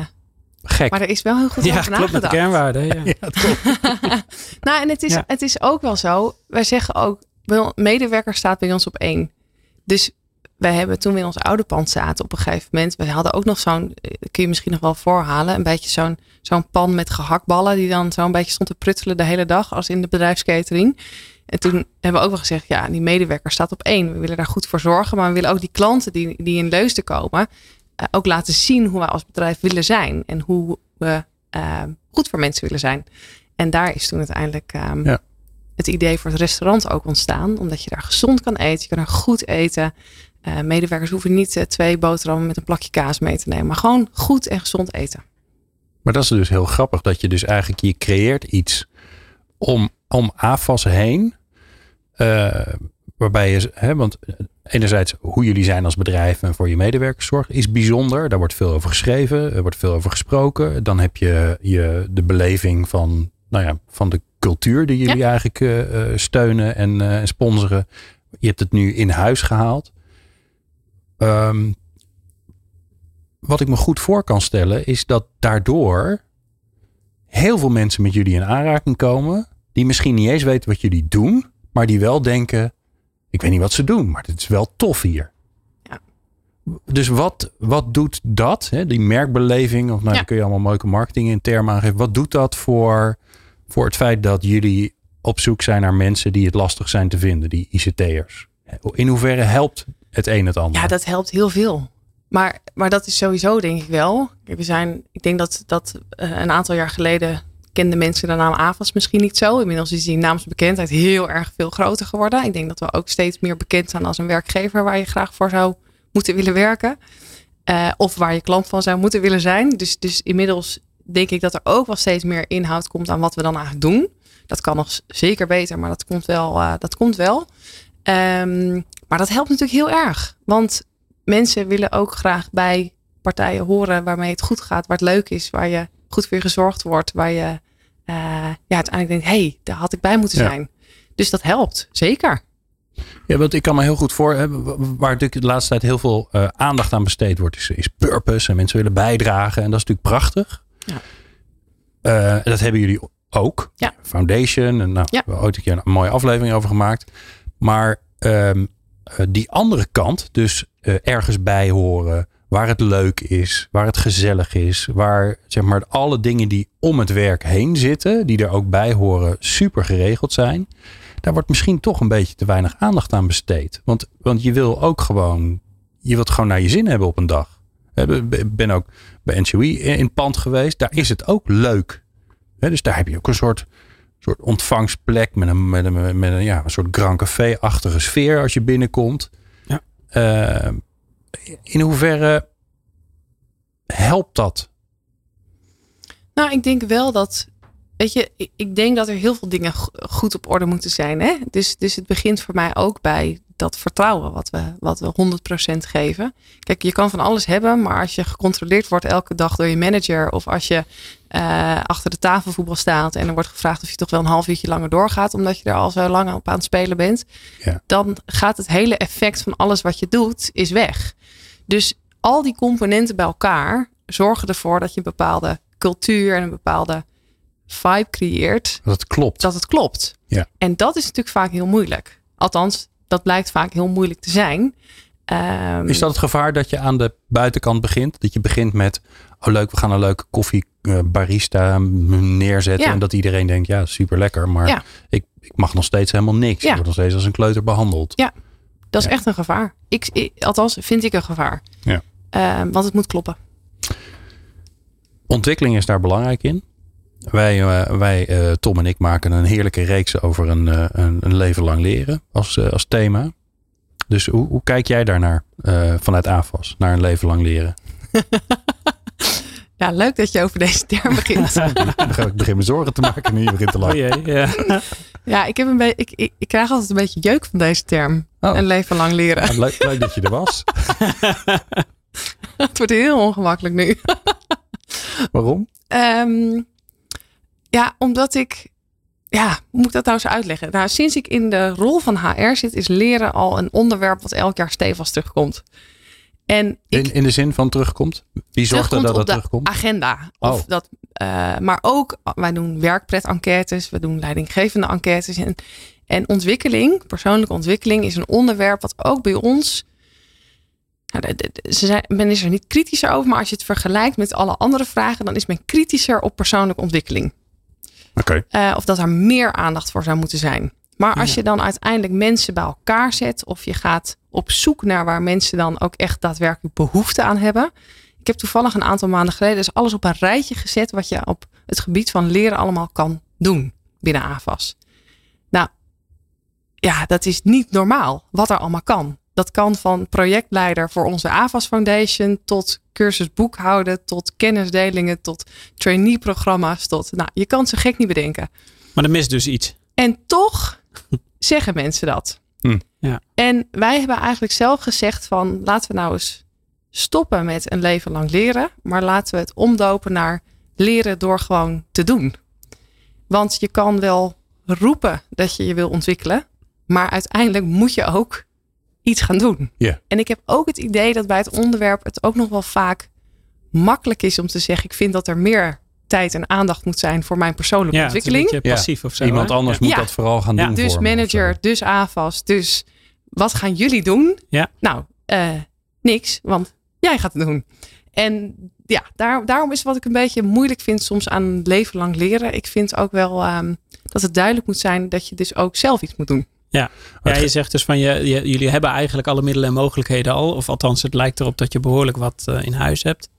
Speaker 2: Gek.
Speaker 3: Maar er is wel heel goed
Speaker 4: Ja,
Speaker 3: over
Speaker 4: klopt met de
Speaker 3: nagedacht.
Speaker 4: kernwaarden. Ja. [LAUGHS]
Speaker 2: Klopt. [LAUGHS]
Speaker 3: Nou, en het is,
Speaker 4: Ja.
Speaker 3: het is ook wel zo. Wij zeggen ook, wel, medewerker staat bij ons op één. Dus wij hebben toen we in ons oude pand zaten op een gegeven moment. We hadden ook nog zo'n, eh, kun je misschien nog wel voorhalen. Een beetje zo'n zo'n pan met gehaktballen. Die dan zo'n beetje stond te pruttelen de hele dag. Als in de bedrijfskatering. En toen hebben we ook wel gezegd, ja, die medewerker staat op één. We willen daar goed voor zorgen. Maar we willen ook die klanten die, die in Leusden komen. eh, ook laten zien hoe wij als bedrijf willen zijn. En hoe we eh, goed voor mensen willen zijn. En daar is toen uiteindelijk ehm,
Speaker 2: Ja.
Speaker 3: het idee voor het restaurant ook ontstaan. Omdat je daar gezond kan eten. Je kan er goed eten. Eh, medewerkers hoeven niet eh, twee boterhammen met een plakje kaas mee te nemen. Maar gewoon goed en gezond eten.
Speaker 2: Maar dat is dus heel grappig dat je dus eigenlijk je creëert iets om, om AFAS heen. eh, waarbij je, hè, want enerzijds hoe jullie zijn als bedrijf en voor je medewerkers zorgen is bijzonder. Daar wordt veel over geschreven, er wordt veel over gesproken. Dan heb je, je de beleving van, nou ja, van de cultuur die jullie eigenlijk steunen en sponsoren. Je hebt het nu in huis gehaald. Ehm, wat ik me goed voor kan stellen, is dat daardoor heel veel mensen met jullie in aanraking komen. Die misschien niet eens weten wat jullie doen, maar die wel denken: ik weet niet wat ze doen, maar het is wel tof hier.
Speaker 3: Ja.
Speaker 2: Dus wat, wat doet dat, hè, die merkbeleving, of nou,
Speaker 3: Ja.
Speaker 2: daar kun je allemaal mooie marketing in termen aangeven. Wat doet dat voor, voor het feit dat jullie op zoek zijn naar mensen die het lastig zijn te vinden, die ICT'ers? In hoeverre helpt het een het ander?
Speaker 3: Ja, dat helpt heel veel. Maar, maar dat is sowieso denk ik wel. We zijn, ik denk dat, dat eh, een aantal jaar geleden kenden mensen de naam AVAS misschien niet zo. Inmiddels is die naamsbekendheid heel erg veel groter geworden. Ik denk dat we ook steeds meer bekend zijn als een werkgever waar je graag voor zou moeten willen werken. Eh, of waar je klant van zou moeten willen zijn. Dus, dus inmiddels denk ik dat er ook wel steeds meer inhoud komt aan wat we dan eigenlijk doen. Dat kan nog zeker beter, maar dat komt wel. eh, dat komt wel. Ehm, maar dat helpt natuurlijk heel erg. Want mensen willen ook graag bij partijen horen waarmee het goed gaat, waar het leuk is, waar je goed voor je gezorgd wordt, waar je eh, ja, uiteindelijk denkt, hé, hey, daar had ik bij moeten
Speaker 2: Ja.
Speaker 3: zijn. Dus dat helpt, zeker.
Speaker 2: Ja, want ik kan me heel goed voor, hè, waar natuurlijk de laatste tijd heel veel eh, aandacht aan besteed wordt, is, is purpose en mensen willen bijdragen. En dat is natuurlijk prachtig.
Speaker 3: Ja.
Speaker 2: Eh, dat hebben jullie ook.
Speaker 3: Ja.
Speaker 2: Foundation. En nou,
Speaker 3: Ja.
Speaker 2: we hebben ooit een keer een mooie aflevering over gemaakt. Maar ehm, eh, die andere kant, dus eh, ergens bij horen, waar het leuk is, waar het gezellig is, waar zeg maar alle dingen die om het werk heen zitten, die er ook bij horen, super geregeld zijn daar wordt misschien toch een beetje te weinig aandacht aan besteed. Want, want je wil ook gewoon, je wilt gewoon naar je zin hebben op een dag. Ik ben ook bij NCOI in pand geweest. Daar is het ook leuk. Dus daar heb je ook een soort, soort ontvangstplek met een, met een, met een, ja, een soort Grand Café-achtige sfeer als je binnenkomt.
Speaker 4: Ja.
Speaker 2: Eh, in hoeverre helpt dat?
Speaker 3: Nou, ik denk wel dat, weet je, ik, ik denk dat er heel veel dingen go- goed op orde moeten zijn. Hè? Dus, dus het begint voor mij ook bij dat vertrouwen wat we, wat we 100% geven. Kijk, je kan van alles hebben, maar als je gecontroleerd wordt elke dag door je manager of als je eh, achter de tafelvoetbal staat en er wordt gevraagd of je toch wel een half uurtje langer doorgaat omdat je er al zo lang op aan het spelen bent,
Speaker 2: Ja.
Speaker 3: dan gaat het hele effect van alles wat je doet is weg. Dus al die componenten bij elkaar zorgen ervoor dat je een bepaalde cultuur en een bepaalde vibe creëert
Speaker 2: Dat het klopt.
Speaker 3: dat het klopt.
Speaker 2: Ja.
Speaker 3: En dat is natuurlijk vaak heel moeilijk. Althans, dat blijkt vaak heel moeilijk te zijn. Ehm,
Speaker 2: Is dat het gevaar dat je aan de buitenkant begint? Dat je begint met, oh leuk, we gaan een leuke koffie eh, barista neerzetten.
Speaker 3: Ja.
Speaker 2: En dat iedereen denkt, ja, super lekker. Maar
Speaker 3: Ja.
Speaker 2: ik, ik mag nog steeds helemaal niks.
Speaker 3: Ja.
Speaker 2: Ik word nog steeds als een kleuter behandeld.
Speaker 3: Ja. Dat is echt een gevaar. Ik, ik- althans, vind ik een gevaar.
Speaker 2: Ja.
Speaker 3: Ehm, want het moet kloppen.
Speaker 2: Ontwikkeling is daar belangrijk in. Wij, eh, wij eh, Tom en ik, maken een heerlijke reeks over een, eh, een, een leven lang leren als, als thema. Dus hoe, hoe kijk jij daarnaar eh, vanuit AFAS, naar een leven lang leren? [LAUGHS]
Speaker 3: Ja, leuk dat je over deze term begint. [LAUGHS]
Speaker 2: ik begin me zorgen te maken nu je begint te
Speaker 4: Oh
Speaker 2: lachen.
Speaker 4: jee, ja. [LAUGHS]
Speaker 3: ja, ik, heb een ik, ik, ik krijg altijd een beetje jeuk van deze term.
Speaker 2: Oh.
Speaker 3: Een leven lang leren.
Speaker 2: Ja, leuk, leuk dat je er was.
Speaker 3: Het wordt heel ongemakkelijk nu.
Speaker 2: Waarom?
Speaker 3: Ehm, ja, omdat ik. Ja, hoe moet ik dat nou eens uitleggen? Nou, sinds ik in de rol van HR zit, is leren al een onderwerp wat elk jaar stevast terugkomt. En ik,
Speaker 2: In, in de zin van terugkomt? Wie zorgt er dat het terugkomt?
Speaker 3: agenda. Of
Speaker 2: Oh.
Speaker 3: dat, eh, maar ook, wij doen werkpret-enquêtes, we doen leidinggevende enquêtes. En, en ontwikkeling, persoonlijke ontwikkeling, is een onderwerp wat ook bij ons. Nou, ze zijn, men is er niet kritischer over, maar als je het vergelijkt met alle andere vragen, dan is men kritischer op persoonlijke ontwikkeling. Eh, of dat er meer aandacht voor zou moeten zijn. Maar als je dan uiteindelijk mensen bij elkaar zet, of je gaat op zoek naar waar mensen dan ook echt daadwerkelijk behoefte aan hebben. Ik heb toevallig een aantal maanden geleden dus alles op een rijtje gezet wat je op het gebied van leren allemaal kan doen binnen AVAS. Nou, ja, dat is niet normaal wat er allemaal kan. Dat kan van projectleider voor onze AVAS Foundation tot cursus boekhouden, tot kennisdelingen, tot trainee-programma's, tot, nou, je kan zo gek niet bedenken.
Speaker 4: Maar er mist dus iets.
Speaker 3: En toch [LAUGHS] zeggen mensen dat.
Speaker 2: Hm.
Speaker 4: Ja.
Speaker 3: En wij hebben eigenlijk zelf gezegd van laten we nou eens stoppen met een leven lang leren. Maar laten we het omdopen naar leren door gewoon te doen. Want je kan wel roepen dat je je wil ontwikkelen. Maar uiteindelijk moet je ook iets gaan doen.
Speaker 2: Ja.
Speaker 3: En ik heb ook het idee dat bij het onderwerp het ook nog wel vaak makkelijk is om te zeggen. Ik vind dat er meer tijd en aandacht moet zijn voor mijn persoonlijke
Speaker 4: Ja, het is een
Speaker 3: ontwikkeling.
Speaker 4: beetje passief of zo.
Speaker 2: Iemand
Speaker 4: hè?
Speaker 2: anders
Speaker 4: Ja.
Speaker 2: moet
Speaker 3: Ja.
Speaker 2: dat vooral gaan
Speaker 4: Ja,
Speaker 2: doen
Speaker 3: Dus manager, dus AFAS. Dus wat gaan jullie doen?
Speaker 4: Ja.
Speaker 3: Nou, eh, niks, want jij gaat het doen. En ja, daar, daarom is wat ik een beetje moeilijk vind soms aan leven lang leren. Ik vind ook wel ehm, dat het duidelijk moet zijn dat je dus ook zelf iets moet doen.
Speaker 4: Ja, je zegt dus van je, je- jullie hebben eigenlijk alle middelen en mogelijkheden al. Of althans, het lijkt erop dat je behoorlijk wat eh, in huis hebt.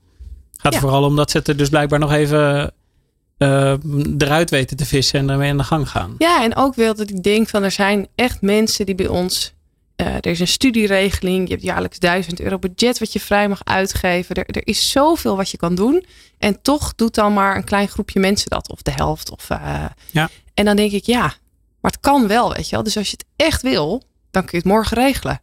Speaker 4: Gaat er
Speaker 3: Ja.
Speaker 4: vooral om dat ze het er dus blijkbaar nog even eh, eruit weten te vissen en ermee aan de gang gaan.
Speaker 3: Ja, en ook wel dat ik denk van er zijn echt mensen die bij ons. eh, er is een studieregeling. Je hebt jaarlijks 1000 euro budget wat je vrij mag uitgeven. Er, er is zoveel wat je kan doen. En toch doet dan maar een klein groepje mensen dat. Of de helft. Of, eh,
Speaker 4: Ja.
Speaker 3: En dan denk ik, ja, maar het kan wel, weet je wel. Dus als je het echt wil, dan kun je het morgen regelen.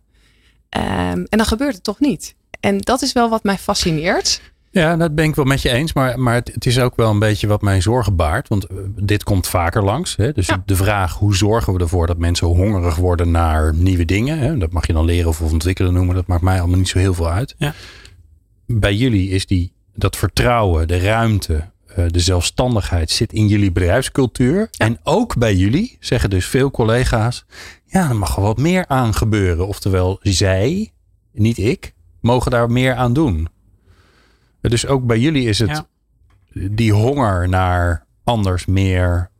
Speaker 3: Ehm, en dan gebeurt het toch niet. En dat is wel wat mij fascineert.
Speaker 2: Ja, dat ben ik wel met je eens. Maar, maar het, het is ook wel een beetje wat mij zorgen baart. Want eh, dit komt vaker langs. Hè? Dus
Speaker 3: Ja.
Speaker 2: de vraag, hoe zorgen we ervoor dat mensen hongerig worden naar nieuwe dingen? Hè? Dat mag je dan leren of ontwikkelen noemen. Dat maakt mij allemaal niet zo heel veel uit.
Speaker 4: Ja.
Speaker 2: Bij jullie is die, dat vertrouwen, de ruimte, de zelfstandigheid zit in jullie bedrijfscultuur. En ook bij jullie zeggen dus veel collega's. Ja, er mag wel wat meer aan gebeuren. Oftewel, zij, niet ik, mogen daar meer aan doen. Dus ook bij jullie is het
Speaker 4: Ja.
Speaker 2: die honger naar anders meer,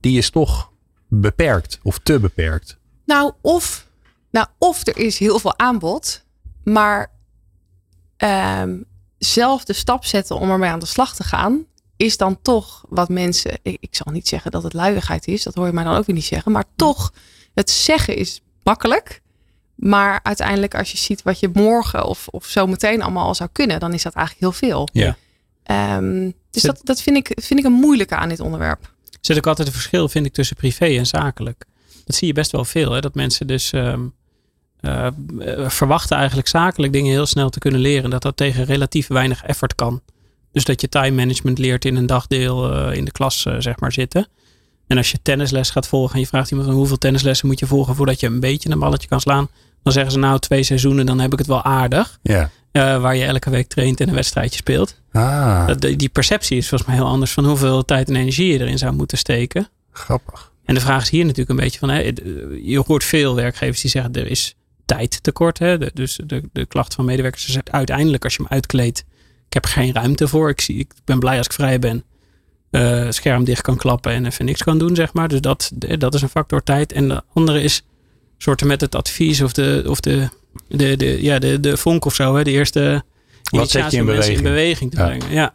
Speaker 2: die is toch beperkt of te beperkt.
Speaker 3: Nou, of, nou, of er is heel veel aanbod, maar ehm, zelf de stap zetten om ermee aan de slag te gaan, is dan toch wat mensen. Ik, ik zal niet zeggen dat het luiigheid is, dat hoor je mij dan ook weer niet zeggen, maar toch, het zeggen is makkelijk. Maar uiteindelijk, als je ziet wat je morgen of, of zo meteen allemaal al zou kunnen, dan is dat eigenlijk heel veel.
Speaker 2: Ja.
Speaker 3: Ehm, dus dat, dat vind, ik, vind ik een moeilijke aan dit onderwerp.
Speaker 4: Er zit ook altijd een verschil, vind ik, tussen privé en zakelijk. Dat zie je best wel veel. Hè? Dat mensen dus ehm, eh, eh, verwachten eigenlijk zakelijk dingen heel snel te kunnen leren. Dat dat tegen relatief weinig effort kan. Dus dat je time management leert in een dagdeel eh, in de klas, eh, zeg maar, zitten. En als je tennisles gaat volgen en je vraagt iemand van hoeveel tennislessen moet je volgen voordat je een beetje een balletje kan slaan. Dan zeggen ze nou twee seizoenen, dan heb ik het wel aardig.
Speaker 2: Ja.
Speaker 4: Eh, waar je elke week traint en een wedstrijdje speelt.
Speaker 2: Ah,
Speaker 4: Dat, die perceptie is volgens mij heel anders van hoeveel tijd en energie je erin zou moeten steken.
Speaker 2: grappig.
Speaker 4: En de vraag is hier natuurlijk een beetje van, hè, je hoort veel werkgevers die zeggen er is tijd tekort. Hè? Dus de, de klacht van medewerkers is uiteindelijk als je hem uitkleedt, ik heb geen ruimte voor. Ik, zie, ik ben blij als ik vrij ben. eh, scherm dicht kan klappen en even niks kan doen, zeg maar. Dus dat, dat is een factor tijd. En de andere is soorten met het advies of de, of de, de, de, ja, de, de vonk of zo. Hè? De eerste
Speaker 2: Wat zet je beweging?
Speaker 4: in beweging te
Speaker 2: Ja.
Speaker 4: brengen. Ja.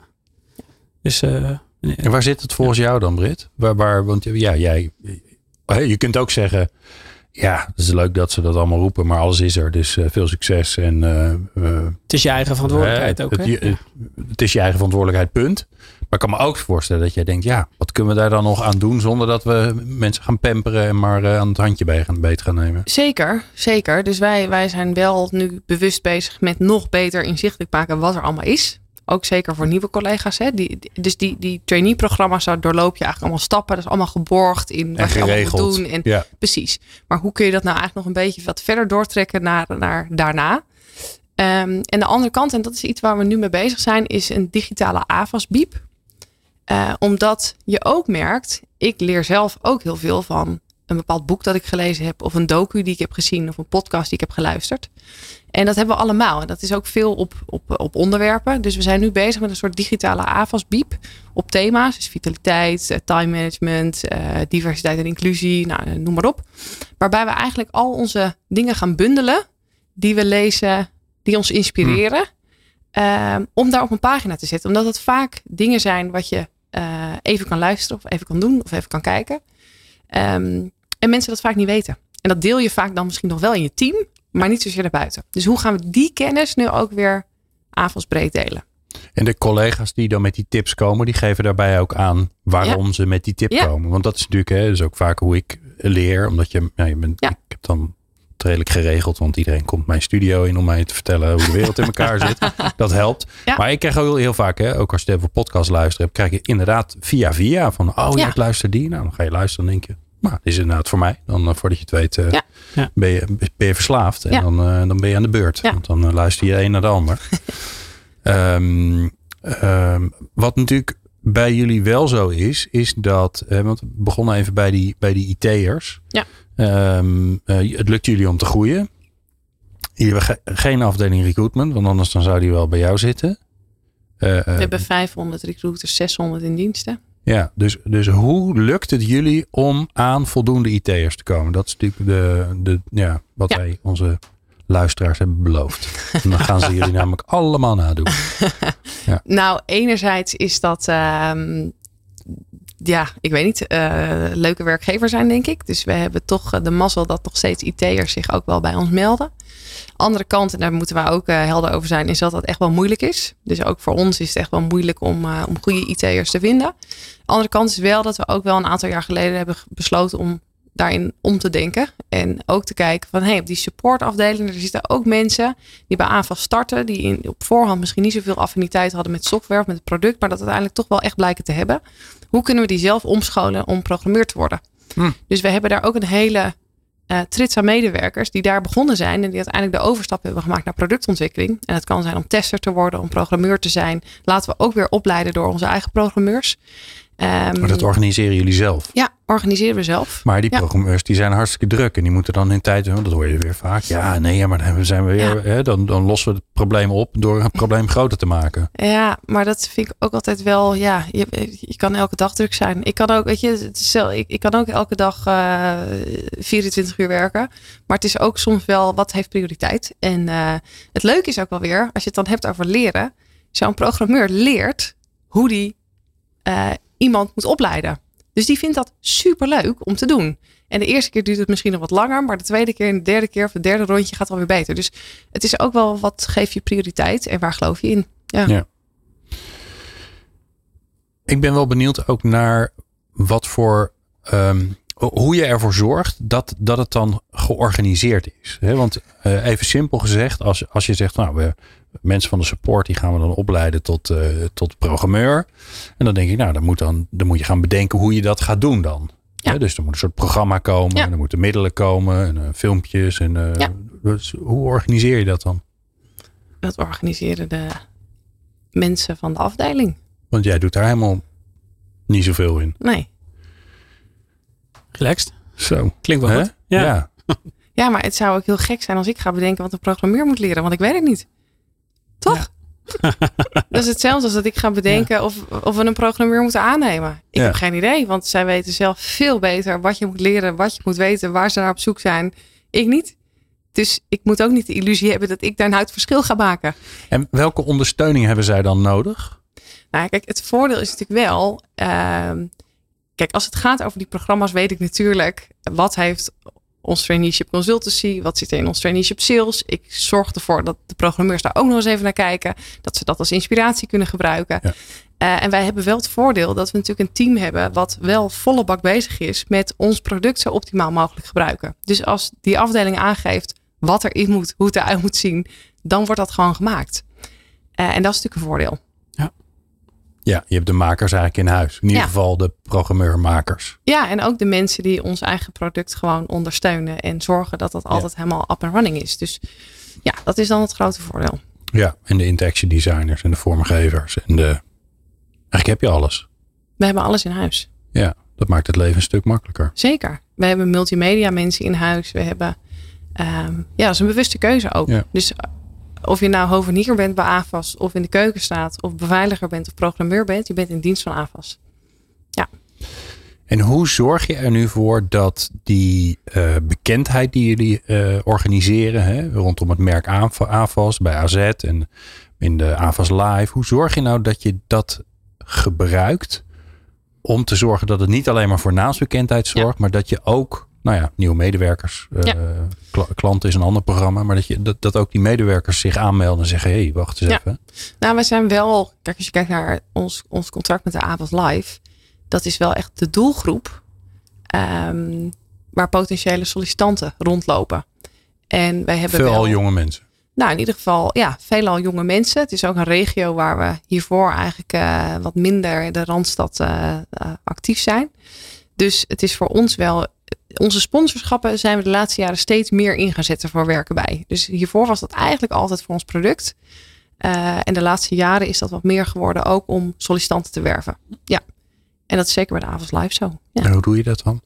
Speaker 4: Dus eh,
Speaker 2: En waar zit het volgens jou dan, Brit? Waar, waar, want ja, jij, je kunt ook zeggen, ja, het is leuk dat ze dat allemaal roepen, maar alles is er. Dus eh, veel succes en eh, eh,
Speaker 4: het is je eigen verantwoordelijkheid ook.
Speaker 2: Het,
Speaker 4: Hè?
Speaker 2: je- het, het is je eigen verantwoordelijkheid, punt. Maar ik kan me ook voorstellen dat jij denkt, ja, wat kunnen we daar dan nog aan doen zonder dat we mensen gaan pamperen en maar aan het handje bij gaan, beet gaan nemen?
Speaker 3: Zeker, zeker. Dus wij, wij zijn wel nu bewust bezig met nog beter inzichtelijk maken wat er allemaal is. Ook zeker voor nieuwe collega's. Hè? Die, die- dus die, die trainee-programma's, daar doorloop je eigenlijk allemaal stappen. Dat is allemaal geborgd in wat je allemaal moet doen. En,
Speaker 2: Ja.
Speaker 3: Precies. Maar hoe kun je dat nou eigenlijk nog een beetje wat verder doortrekken naar, naar daarna? Ehm, en de andere kant, en dat is iets waar we nu mee bezig zijn, is een digitale AVAS-biep. Uh, omdat je ook merkt, ik leer zelf ook heel veel van een bepaald boek dat ik gelezen heb, of een docu die ik heb gezien, of een podcast die ik heb geluisterd. En dat hebben we allemaal. En dat is ook veel op, op, op onderwerpen. Dus we zijn nu bezig met een soort digitale AVAS-biep op thema's. Dus vitaliteit, eh, time management, uh, diversiteit en inclusie, nou, noem maar op. Waarbij we eigenlijk al onze dingen gaan bundelen die we lezen, die ons inspireren. Hmm. om daar op een pagina te zetten. Omdat het vaak dingen zijn wat je even kan luisteren of even kan doen of even kan kijken. Um, en mensen dat vaak niet weten. En dat deel je vaak dan misschien nog wel in je team, maar niet zozeer buiten. Dus hoe gaan we die kennis nu ook weer avondsbreed delen?
Speaker 2: En de collega's die dan met die tips komen, die geven daarbij ook aan waarom ze met die tip komen. Want dat is natuurlijk, hè, dus ook vaak hoe ik leer. Omdat je, je bent, ik heb dan redelijk geregeld. Want iedereen komt mijn studio in om mij te vertellen hoe de wereld in [LAUGHS] elkaar zit. Dat helpt. Maar ik krijg ook heel vaak, hè, ook als je even podcast luistert, krijg je inderdaad via via van, oh ja, ik luister die. Nou, dan ga je luisteren en denk je, nou, is inderdaad voor mij. Dan uh, voordat je het weet, uh, ja. Ben, je, ben je verslaafd. En dan, uh, dan ben je aan de beurt. Want dan luister je een naar de ander. um, [LAUGHS] um, wat natuurlijk bij jullie wel zo is, is dat, want we begonnen even bij die, bij die IT'ers.
Speaker 3: Ja.
Speaker 2: Um, het lukt jullie om te groeien. Jullie hebben ge geen afdeling recruitment, want anders dan zou die wel bij jou zitten.
Speaker 3: we hebben 500 recruiters, 600 in diensten.
Speaker 2: Ja, dus, dus hoe lukt het jullie om aan voldoende IT'ers te komen? Dat is natuurlijk de, de, ja, wat wij onze luisteraars hebben beloofd. [LAUGHS] En dan gaan ze jullie namelijk allemaal nadoen. [LAUGHS]
Speaker 3: Ja. Nou, enerzijds is dat, uh, ja, ik weet niet, uh, leuke werkgever zijn, denk ik. Dus we hebben toch de mazzel dat nog steeds IT'ers zich ook wel bij ons melden. Andere kant, en daar moeten we ook uh, helder over zijn, is dat dat echt wel moeilijk is. Dus ook voor ons is het echt wel moeilijk om, om goede IT'ers te vinden. Andere kant is wel dat we ook wel een aantal jaar geleden hebben besloten om daarin om te denken. En ook te kijken van hey, op die supportafdeling, er zitten ook mensen die bij aanval starten, die in, op voorhand misschien niet zoveel affiniteit hadden met software of met het product, maar dat uiteindelijk toch wel echt blijken te hebben. Hoe kunnen we die zelf omscholen om programmeur te worden? Hm. Dus we hebben daar ook een hele uh, trits aan medewerkers die daar begonnen zijn en die uiteindelijk de overstap hebben gemaakt naar productontwikkeling. En het kan zijn om tester te worden, om programmeur te zijn. Laten we ook weer opleiden door onze eigen programmeurs.
Speaker 2: Um, maar dat organiseren jullie zelf?
Speaker 3: Ja, organiseren we zelf.
Speaker 2: Maar die programmeurs die zijn hartstikke druk en die moeten dan in tijd, dat hoor je weer vaak. Ja, nee, maar dan zijn we weer, hè, dan, dan lossen we het probleem op door een probleem [LAUGHS] groter te maken.
Speaker 3: Ja, maar dat vind ik ook altijd wel, ja, je, je kan elke dag druk zijn. Ik kan ook, weet je, ik, ik kan ook elke dag uh, eh, 24 uur werken. Maar het is ook soms wel, wat heeft prioriteit? En uh, het leuke is ook wel weer, als je het dan hebt over leren, zo'n programmeur leert hoe die uh, iemand moet opleiden. Dus die vindt dat super leuk om te doen. En de eerste keer duurt het misschien nog wat langer, maar de tweede keer en de derde keer of het derde rondje gaat alweer beter. Dus het is ook wel wat geef je prioriteit en waar geloof je in. Ja. ja.
Speaker 2: Ik ben wel benieuwd ook naar wat voor um, hoe je ervoor zorgt dat, dat het dan georganiseerd is. Want uh, even simpel gezegd, als, als je zegt, nou, we, mensen van de support die gaan we dan opleiden tot, uh, tot programmeur. En dan denk ik, nou, dan moet, dan, dan moet je gaan bedenken hoe je dat gaat doen dan. Ja. dus er moet een soort programma komen, ja. en er moeten middelen komen, en uh, filmpjes. En, ja. dus hoe organiseer je dat dan?
Speaker 3: Dat organiseren de mensen van de afdeling.
Speaker 2: Want jij doet daar helemaal niet zoveel in.
Speaker 3: Nee.
Speaker 4: Relaxed.
Speaker 2: Zo.
Speaker 4: Klinkt wel goed.
Speaker 3: Ja. ja. ja. maar het zou ook heel gek zijn als ik ga bedenken wat een programmeur moet leren, want ik weet het niet. Toch? [LAUGHS] dat is hetzelfde als dat ik ga bedenken of, of we een programmeur moeten aannemen. Ik heb geen idee, want zij weten zelf veel beter wat je moet leren, wat je moet weten, waar ze naar op zoek zijn. Ik niet. Dus ik moet ook niet de illusie hebben dat ik daar nou het verschil ga maken.
Speaker 2: En welke ondersteuning hebben zij dan nodig?
Speaker 3: Nou, kijk, het voordeel is natuurlijk wel. Uh, Kijk, als het gaat over die programma's, weet ik natuurlijk wat heeft ons traineeship consultancy, wat zit er in ons traineeship sales. Ik zorg ervoor dat de programmeurs daar ook nog eens even naar kijken, dat ze dat als inspiratie kunnen gebruiken. Ja. Uh, en wij hebben wel het voordeel dat we natuurlijk een team hebben wat wel volle bak bezig is met ons product zo optimaal mogelijk gebruiken. Dus als die afdeling aangeeft wat erin moet, hoe het eruit moet zien, dan wordt dat gewoon gemaakt. Uh, en dat is natuurlijk een voordeel.
Speaker 2: Ja, je hebt de makers eigenlijk in huis. In ieder
Speaker 3: Ja.
Speaker 2: geval de programmeurmakers.
Speaker 3: Ja, en ook de mensen die ons eigen product gewoon ondersteunen en zorgen dat dat altijd helemaal up and running is. Dus ja, dat is dan het grote voordeel.
Speaker 2: Ja, en de interaction designers en de vormgevers. En de... Eigenlijk heb je alles.
Speaker 3: We hebben alles in huis.
Speaker 2: Ja, dat maakt het leven een stuk makkelijker.
Speaker 3: Zeker. We hebben multimedia mensen in huis. We hebben, ehm, ja, dat is een bewuste keuze ook.
Speaker 2: Ja.
Speaker 3: Dus of je nou hovenier bent bij AFAS of in de keuken staat of beveiliger bent of programmeur bent, je bent in dienst van AFAS.
Speaker 2: En hoe zorg je er nu voor dat die eh, bekendheid die jullie eh, organiseren hè, rondom het merk AVAS bij AZ en in de AVAS Live, hoe zorg je nou dat je dat gebruikt om te zorgen dat het niet alleen maar voor naamsbekendheid zorgt, maar dat je ook, nou ja, nieuwe medewerkers, eh
Speaker 3: Ja.
Speaker 2: klanten is een ander programma, maar dat, je, dat, dat ook die medewerkers zich aanmelden en zeggen, hé, hey, wacht eens
Speaker 3: Ja.
Speaker 2: even.
Speaker 3: Nou, we zijn wel, kijk, als je kijkt naar ons, ons contract met de AFAS Live, dat is wel echt de doelgroep ehm, waar potentiële sollicitanten rondlopen. En wij hebben
Speaker 2: Veelal
Speaker 3: wel,
Speaker 2: jonge mensen.
Speaker 3: Nou, in ieder geval, ja, veelal jonge mensen. Het is ook een regio waar we hiervoor eigenlijk eh, wat minder de Randstad eh, actief zijn. Dus het is voor ons wel, onze sponsorschappen zijn we de laatste jaren steeds meer in gaan zetten voor werken bij. Dus hiervoor was dat eigenlijk altijd voor ons product. Eh, en de laatste jaren is dat wat meer geworden ook om sollicitanten te werven. Ja. En dat is zeker bij de Avonds Live zo. Ja,
Speaker 2: En hoe doe je dat dan?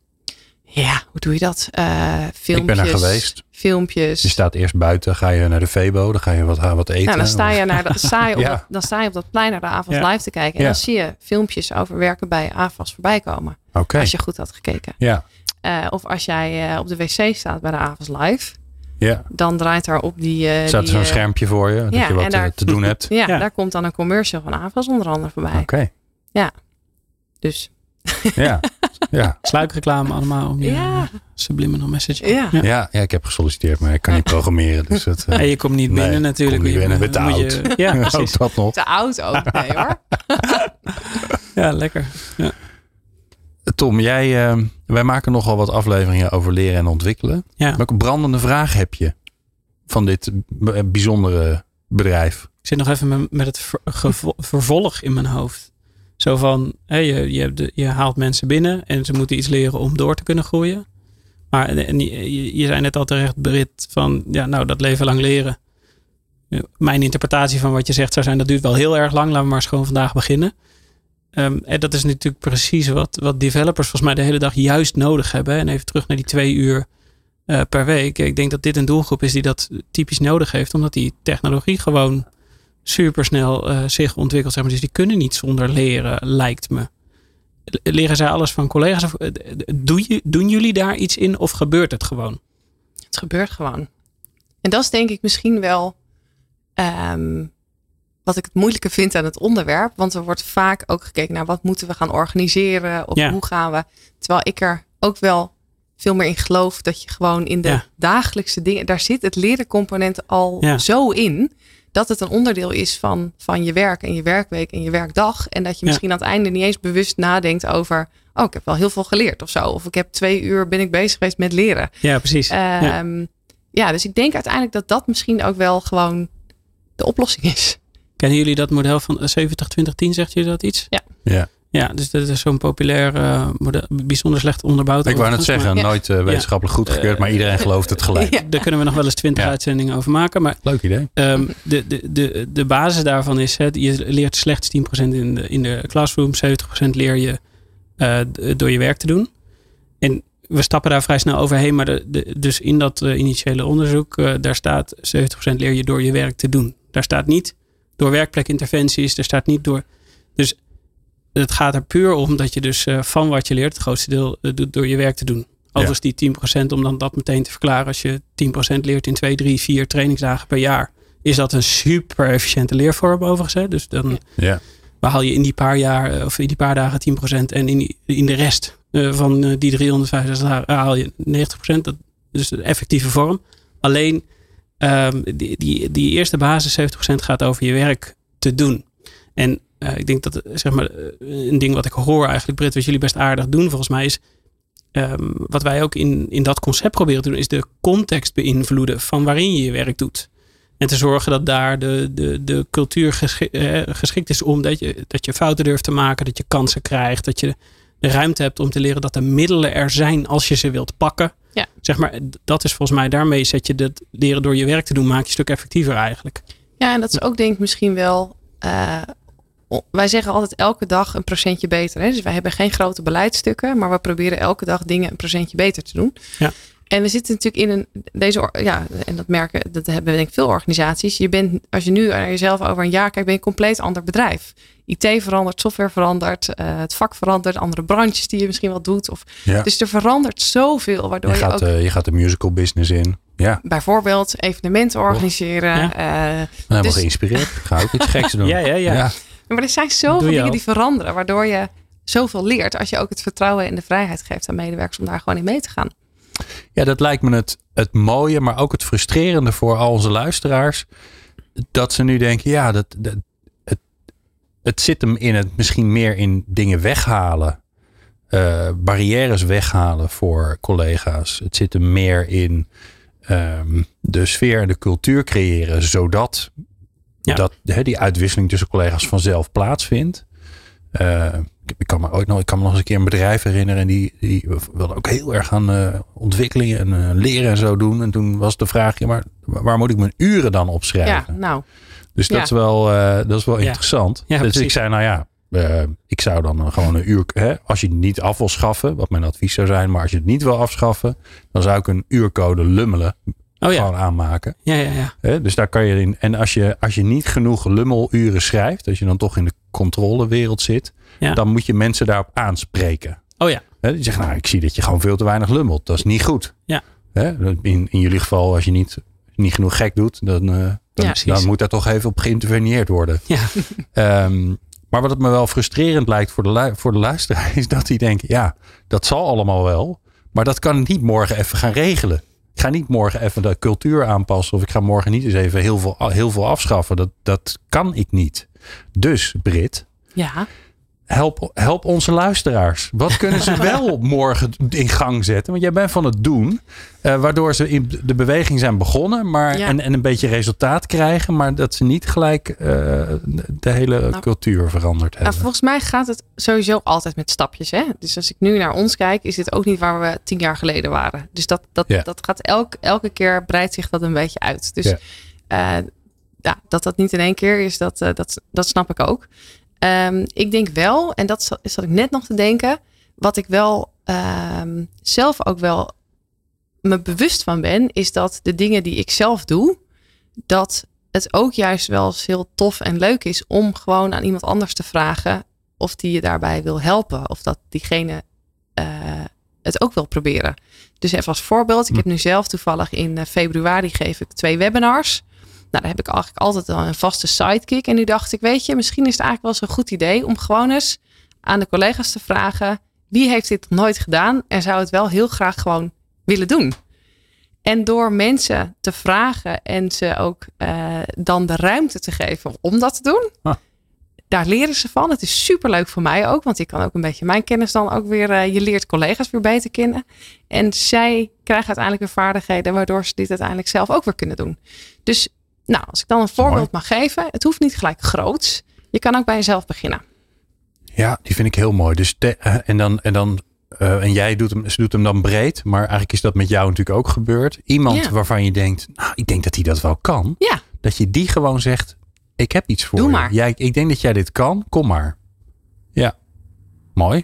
Speaker 3: ja hoe doe je dat? Eh filmpjes.
Speaker 2: Ik ben er geweest.
Speaker 3: Filmpjes.
Speaker 2: Je staat eerst buiten, ga je naar de Febo, dan ga je wat, wat eten.
Speaker 3: Nou, dan sta je, naar de, [LAUGHS] sta je op,
Speaker 2: Ja.
Speaker 3: dat, dan sta je op dat plein naar de
Speaker 4: Ja.
Speaker 3: Live te kijken. En
Speaker 2: Ja.
Speaker 3: dan zie je filmpjes over werken bij AVAS voorbij komen. Als je goed had gekeken.
Speaker 2: ja,
Speaker 3: Eh, of als jij eh, op de wc staat bij de AVAS Live.
Speaker 2: ja.
Speaker 3: Dan draait daar op die... eh,
Speaker 2: Staat er zo'n schermpje voor je, dat
Speaker 3: ja,
Speaker 2: je wat
Speaker 3: daar-
Speaker 2: te doen hebt. [LAUGHS]
Speaker 3: Ja,
Speaker 4: Ja.
Speaker 3: daar komt dan een commercial van AVAS onder andere voorbij.
Speaker 2: Oké,
Speaker 3: Dus
Speaker 2: ja. [LAUGHS] ja.
Speaker 4: Sluikreclame allemaal om je
Speaker 3: Ja.
Speaker 4: subliminal message.
Speaker 3: Ja.
Speaker 2: Ja, ja, ik heb gesolliciteerd, maar ik kan niet programmeren. Dus het, eh,
Speaker 4: En je komt niet
Speaker 2: Nee,
Speaker 4: binnen natuurlijk.
Speaker 2: kom niet
Speaker 4: Je-
Speaker 2: binnen, ben te oud.
Speaker 4: je- ja, [LAUGHS]
Speaker 2: ook
Speaker 4: precies.
Speaker 2: dat nog.
Speaker 3: te oud ook. Nee hoor.
Speaker 4: Ja, lekker.
Speaker 2: Tom, jij, eh, wij maken nogal wat afleveringen over leren en ontwikkelen.
Speaker 4: Ja.
Speaker 2: Welke brandende vraag heb je van dit b- bijzondere bedrijf?
Speaker 4: Ik zit nog even met- het ver- vervolg in mijn hoofd. Zo van, hè, je, je, hebt de- je haalt mensen binnen en ze moeten iets leren om door te kunnen groeien. Maar en- je, je zei net al terecht, Brit, van ja, nou, dat leven lang leren. Mijn interpretatie van wat je zegt zou zijn, dat duurt wel heel erg lang. Laten we maar eens gewoon vandaag beginnen. Ehm, en dat is natuurlijk precies wat, wat developers volgens mij de hele dag juist nodig hebben. En even terug naar die twee uur eh, per week. Ik denk dat dit een doelgroep is die dat typisch nodig heeft. Omdat die technologie gewoon supersnel eh zich ontwikkelt. Zeg maar. Dus die kunnen niet zonder leren, lijkt me. Leren zij alles van collega's? Of, eh, doe je, doen jullie daar iets in of gebeurt het gewoon?
Speaker 3: Het gebeurt gewoon. En dat is denk ik misschien wel ehm, wat ik het moeilijke vind aan het onderwerp. Want er wordt vaak ook gekeken naar wat moeten we gaan organiseren of
Speaker 4: Ja.
Speaker 3: hoe gaan we. Terwijl ik er ook wel veel meer in geloof dat je gewoon in de
Speaker 4: Ja.
Speaker 3: dagelijkse dingen, daar zit het leren component al
Speaker 4: Ja.
Speaker 3: zo in. Dat het een onderdeel is van, van je werk en je werkweek en je werkdag. En dat je misschien aan het einde niet eens bewust nadenkt over. Oh, ik heb wel heel veel geleerd of zo. Of ik heb twee uur ben ik bezig geweest met leren.
Speaker 4: Ja, precies. ja.
Speaker 3: Ehm, ja. dus ik denk uiteindelijk dat dat misschien ook wel gewoon de oplossing is.
Speaker 4: Kennen jullie dat model van 70-20-10? Zegt jullie dat iets?
Speaker 3: Ja.
Speaker 2: Ja.
Speaker 4: Ja, dus dat is zo'n populair eh, model. Bijzonder slecht onderbouwd.
Speaker 2: Ik wou net zeggen, nooit eh, wetenschappelijk goedgekeurd, maar iedereen gelooft het gelijk. [LAUGHS]
Speaker 3: Ja.
Speaker 4: Daar kunnen we nog wel eens 20
Speaker 2: Ja.
Speaker 4: uitzendingen over maken. Maar
Speaker 2: Leuk idee.
Speaker 4: Ehm, de, de, de, de basis daarvan is, hè, je leert slechts 10% in de, in de classroom, 70% leer je eh, door je werk te doen. En we stappen daar vrij snel overheen, maar de, de, dus in dat eh, initiële onderzoek, eh, daar staat 70% leer je door je werk te doen. Daar staat niet door werkplekinterventies, daar staat niet door. Dus het gaat er puur om dat je dus eh, van wat je leert, het grootste deel eh, doet door je werk te doen. Overigens die 10%, om dan dat meteen te verklaren, als je 10% leert in 2, 3, 4 trainingsdagen per jaar, is dat een super efficiënte leervorm overigens. Hè? Dus dan
Speaker 2: Ja.
Speaker 4: behaal je in die paar jaar eh, of in die paar dagen 10% en in, die- in de rest van die 365 dagen haal je 90%. Dat is de effectieve vorm. Alleen ehm, die, die, eerste basis 70% gaat over je werk te doen. En eh, ik denk dat eh, zeg maar, eh, een ding wat ik hoor eigenlijk, Britt, wat jullie best aardig doen volgens mij is. ehm, wat wij ook in, in dat concept proberen te doen, is de context beïnvloeden van waarin je je werk doet. En te zorgen dat daar de, de, de cultuur geschi- geschikt is om dat je, dat je fouten durft te maken, dat je kansen krijgt, dat je de ruimte hebt om te leren dat de middelen er zijn als je ze wilt pakken.
Speaker 3: Ja.
Speaker 4: Zeg maar, dat is volgens mij daarmee zet je dat leren door je werk te doen, maak je een stuk effectiever eigenlijk.
Speaker 3: Ja, en dat is ook denk ik misschien wel. eh, wij zeggen altijd elke dag een procentje beter. Hè? Dus wij hebben geen grote beleidstukken, maar we proberen elke dag dingen een procentje beter te doen.
Speaker 4: Ja.
Speaker 3: En we zitten natuurlijk in een deze ja, en dat merken, dat hebben denk ik veel organisaties. Je bent, als je nu naar jezelf over een jaar kijkt, ben je een compleet ander bedrijf. IT verandert, software verandert, eh, het vak verandert, andere branches die je misschien wel doet. Of,
Speaker 2: Ja.
Speaker 3: Dus er verandert zoveel, waardoor
Speaker 2: Je
Speaker 3: je,
Speaker 2: gaat,
Speaker 3: ook
Speaker 2: eh, je gaat de musical business in. Ja,
Speaker 3: bijvoorbeeld evenementen organiseren.
Speaker 4: Ja.
Speaker 3: eh,
Speaker 2: helemaal
Speaker 3: Dus-
Speaker 2: geïnspireerd. Ga ook iets geks doen. [LAUGHS]
Speaker 4: Ja, ja, ja.
Speaker 3: Ja, Maar er zijn zoveel
Speaker 4: je
Speaker 3: dingen die veranderen, waardoor je zoveel leert. Als je ook het vertrouwen en de vrijheid geeft aan medewerkers om daar gewoon in mee te gaan.
Speaker 2: Ja, dat lijkt me het, het mooie, maar ook het frustrerende voor al onze luisteraars. Dat ze nu denken, ja, dat, dat, het, zit hem in het misschien meer in dingen weghalen. eh, barrières weghalen voor collega's. Het zit hem meer in ehm, de sfeer en de cultuur creëren, zodat
Speaker 4: Ja.
Speaker 2: dat, die uitwisseling tussen collega's vanzelf plaatsvindt. Eh, ik- kan me ooit nog, ik kan me nog eens een keer een bedrijf herinneren. En die, die wilde ook heel erg aan eh, ontwikkelingen en leren en zo doen. En toen was de vraag, ja, maar waar moet ik mijn uren dan opschrijven?
Speaker 3: Ja, nou,
Speaker 2: Dus dat
Speaker 3: Ja.
Speaker 2: is wel, eh, dat is wel
Speaker 4: Ja.
Speaker 2: interessant.
Speaker 4: Ja,
Speaker 2: dus ik zei, nou ja, eh, ik zou dan eh, gewoon een uur, hè, als je het niet af wil schaffen, wat mijn advies zou zijn, maar als je het niet wil afschaffen, dan zou ik een uurcode lummelen
Speaker 4: Oh ja,
Speaker 2: gewoon aanmaken.
Speaker 4: ja, ja, ja.
Speaker 2: Hè? Dus daar kan je in. En als je, als je niet genoeg lummeluren schrijft, als je dan toch in de controlewereld zit, dan moet je mensen daarop aanspreken.
Speaker 4: Oh ja,
Speaker 2: Hè? Die zeggen, nou, ik zie dat je gewoon veel te weinig lummelt. Dat is niet goed.
Speaker 4: Ja.
Speaker 2: Hè? In, in jullie geval, als je niet, niet genoeg gek doet, dan, eh, dan,
Speaker 3: precies.
Speaker 2: dan moet daar toch even op geïnterveneerd worden.
Speaker 4: ja. [LAUGHS]
Speaker 2: Ehm, maar wat het me wel frustrerend lijkt voor de, lu- voor de luisteraar, [LAUGHS] is dat die denken, ja, dat zal allemaal wel. Maar dat kan ik niet morgen even gaan regelen. Ik ga niet morgen even de cultuur aanpassen. Of ik ga morgen niet eens even heel veel, heel veel afschaffen. Dat, dat kan ik niet. Dus, Brit,
Speaker 3: ja.
Speaker 2: Help, help onze luisteraars. Wat kunnen ze [LAUGHS] wel morgen in gang zetten? Want jij bent van het doen. eh, waardoor ze in de beweging zijn begonnen. Maar,
Speaker 3: Ja.
Speaker 2: en, en een beetje resultaat krijgen. Maar dat ze niet gelijk eh, de hele
Speaker 3: Nou,
Speaker 2: cultuur veranderd
Speaker 3: Nou,
Speaker 2: hebben.
Speaker 3: volgens mij gaat het sowieso altijd met stapjes. Hè? Dus als ik nu naar ons kijk, is dit ook niet waar we tien jaar geleden waren. Dus dat, dat,
Speaker 2: Ja.
Speaker 3: dat gaat elk, elke keer breidt zich dat een beetje uit. Dus
Speaker 2: Ja.
Speaker 3: eh, ja, dat dat niet in één keer is, dat, dat, dat snap ik ook. Ehm, ik denk wel, en dat zat, ik net nog te denken, wat ik wel ehm, zelf ook wel me bewust van ben, is dat de dingen die ik zelf doe, dat het ook juist wel eens heel tof en leuk is om gewoon aan iemand anders te vragen of die je daarbij wil helpen. Of dat diegene eh, het ook wil proberen. Dus even als voorbeeld, ik heb nu zelf toevallig in eh, februari geef ik twee webinars. Nou, daar heb ik eigenlijk altijd al een vaste sidekick. En nu dacht ik, weet je, misschien is het eigenlijk wel eens een goed idee om gewoon eens aan de collega's te vragen: wie heeft dit nog nooit gedaan en zou het wel heel graag gewoon willen doen? En door mensen te vragen en ze ook eh, dan de ruimte te geven om dat te doen,
Speaker 2: Ah.
Speaker 3: daar leren ze van. Het is super leuk voor mij ook, want ik kan ook een beetje mijn kennis dan ook weer. eh, je leert collega's weer beter kennen. En zij krijgen uiteindelijk weer vaardigheden waardoor ze dit uiteindelijk zelf ook weer kunnen doen. Dus, nou, als ik dan een voorbeeld
Speaker 2: Mooi.
Speaker 3: mag geven, het hoeft niet gelijk groots. Je kan ook bij jezelf beginnen.
Speaker 2: Ja, die vind ik heel mooi. Dus te- eh, en dan, en dan eh, en jij doet hem, ze doet hem dan breed, maar eigenlijk is dat met jou natuurlijk ook gebeurd. Iemand
Speaker 3: Ja.
Speaker 2: waarvan je denkt, nou, ik denk dat hij dat wel kan.
Speaker 3: Ja.
Speaker 2: Dat je die gewoon zegt, ik heb iets voor
Speaker 3: Doe
Speaker 2: je.
Speaker 3: maar.
Speaker 2: Jij, ik denk dat jij dit kan, kom maar. Ja, mooi.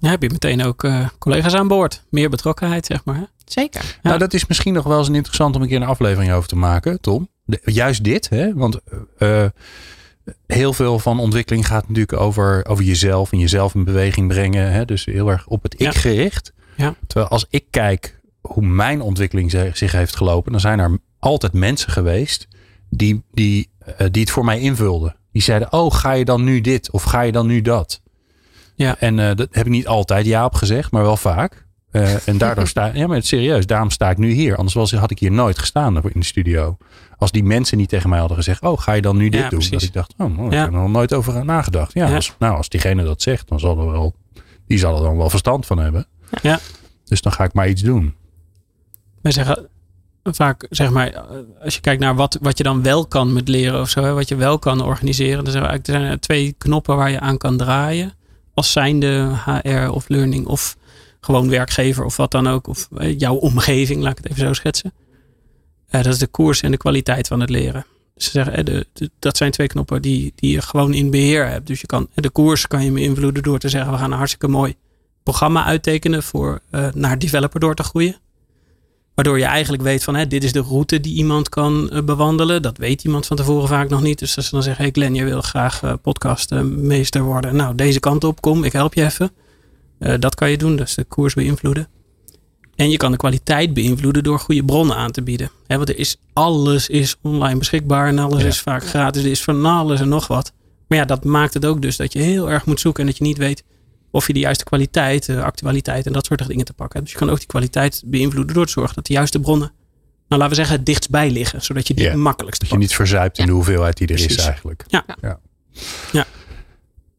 Speaker 4: Ja, heb je meteen ook eh, collega's aan boord. Meer betrokkenheid, zeg maar. hè?
Speaker 3: Zeker.
Speaker 4: Ja.
Speaker 2: Nou, dat is misschien nog wel eens een interessant om een keer een aflevering over te maken, Tom. De- juist dit, hè? want eh, eh, heel veel van ontwikkeling gaat natuurlijk over, over jezelf en jezelf in beweging brengen. Hè? Dus heel erg op het ik
Speaker 4: Ja.
Speaker 2: gericht.
Speaker 4: Ja.
Speaker 2: Terwijl als ik kijk hoe mijn ontwikkeling zich- zich heeft gelopen, dan zijn er altijd mensen geweest die, die, die het voor mij invulden. Die zeiden, oh, ga je dan nu dit of ga je dan nu dat?
Speaker 4: Ja.
Speaker 2: En eh, dat heb ik niet altijd ja op gezegd, maar wel vaak. Eh, en daardoor [LAUGHS] sta ja, maar het serieus, daarom sta ik nu hier. Anders was, had ik hier nooit gestaan in de studio. Als die mensen niet tegen mij hadden gezegd, oh, ga je dan nu dit
Speaker 4: Ja,
Speaker 2: doen?
Speaker 4: precies.
Speaker 2: Dat ik dacht, oh, oh, ik heb er nog nooit over nagedacht. Ja. Als, nou, als diegene dat zegt, dan zal er wel, die zal er dan wel verstand van hebben.
Speaker 4: Ja.
Speaker 2: Dus dan ga ik maar iets doen.
Speaker 4: Wij zeggen, vaak, zeg maar, als je kijkt naar wat, wat je dan wel kan met leren of zo, hè, wat je wel kan organiseren. Er zijn, eigenlijk, er zijn twee knoppen waar je aan kan draaien. Als zijnde HR of learning of gewoon werkgever of wat dan ook. Of eh, jouw omgeving, laat ik het even zo schetsen. Uh, dat is de koers en de kwaliteit van het leren. Dus ze zeggen, de, dat zijn twee knoppen die, die je gewoon in beheer hebt. Dus je kan, de koers kan je beïnvloeden door te zeggen, we gaan een hartstikke mooi programma uittekenen voor naar developer door te groeien. Waardoor je eigenlijk weet van hè, dit is de route die iemand kan uh, bewandelen. Dat weet iemand van tevoren vaak nog niet. Dus als ze dan zeggen, hey Glenn, je wil graag uh, podcastmeester worden. Nou, deze kant op, kom, ik help je even. dat kan je doen, dus de koers beïnvloeden. En je kan de kwaliteit beïnvloeden door goede bronnen aan te bieden. Want er is, alles is online beschikbaar en alles ja. is vaak gratis. Er is van alles en nog wat. Maar ja, dat maakt het ook dus dat je heel erg moet zoeken en dat je niet weet of je de juiste kwaliteit, de actualiteit en dat soort dingen te pakken. Dus je kan ook die kwaliteit beïnvloeden door te zorgen dat de juiste bronnen, nou laten we zeggen, het dichtstbij liggen. Zodat je die
Speaker 2: ja,
Speaker 4: makkelijkst
Speaker 2: Dat je niet verzuipt in de hoeveelheid die er Precies. is eigenlijk.
Speaker 4: Ja. ja.
Speaker 2: ja.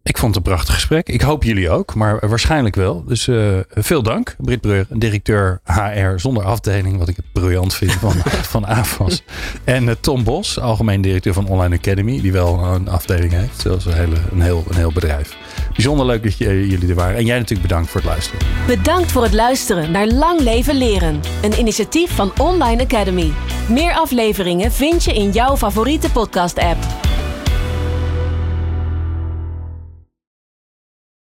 Speaker 2: Ik vond het een prachtig gesprek. Ik hoop jullie ook, maar waarschijnlijk wel. Dus uh, veel dank, Brit Breur, directeur HR zonder afdeling, wat ik het briljant vind van, [LAUGHS] van AFAS. En uh, Tom Bos, algemeen directeur van Online Academy, die wel een afdeling heeft, zoals een, hele, een, heel, een heel bedrijf. Bijzonder leuk dat je, jullie er waren. En jij natuurlijk bedankt voor het luisteren.
Speaker 1: Bedankt voor het luisteren naar Lang Leven Leren, een initiatief van Online Academy. Meer afleveringen vind je in jouw favoriete podcast-app.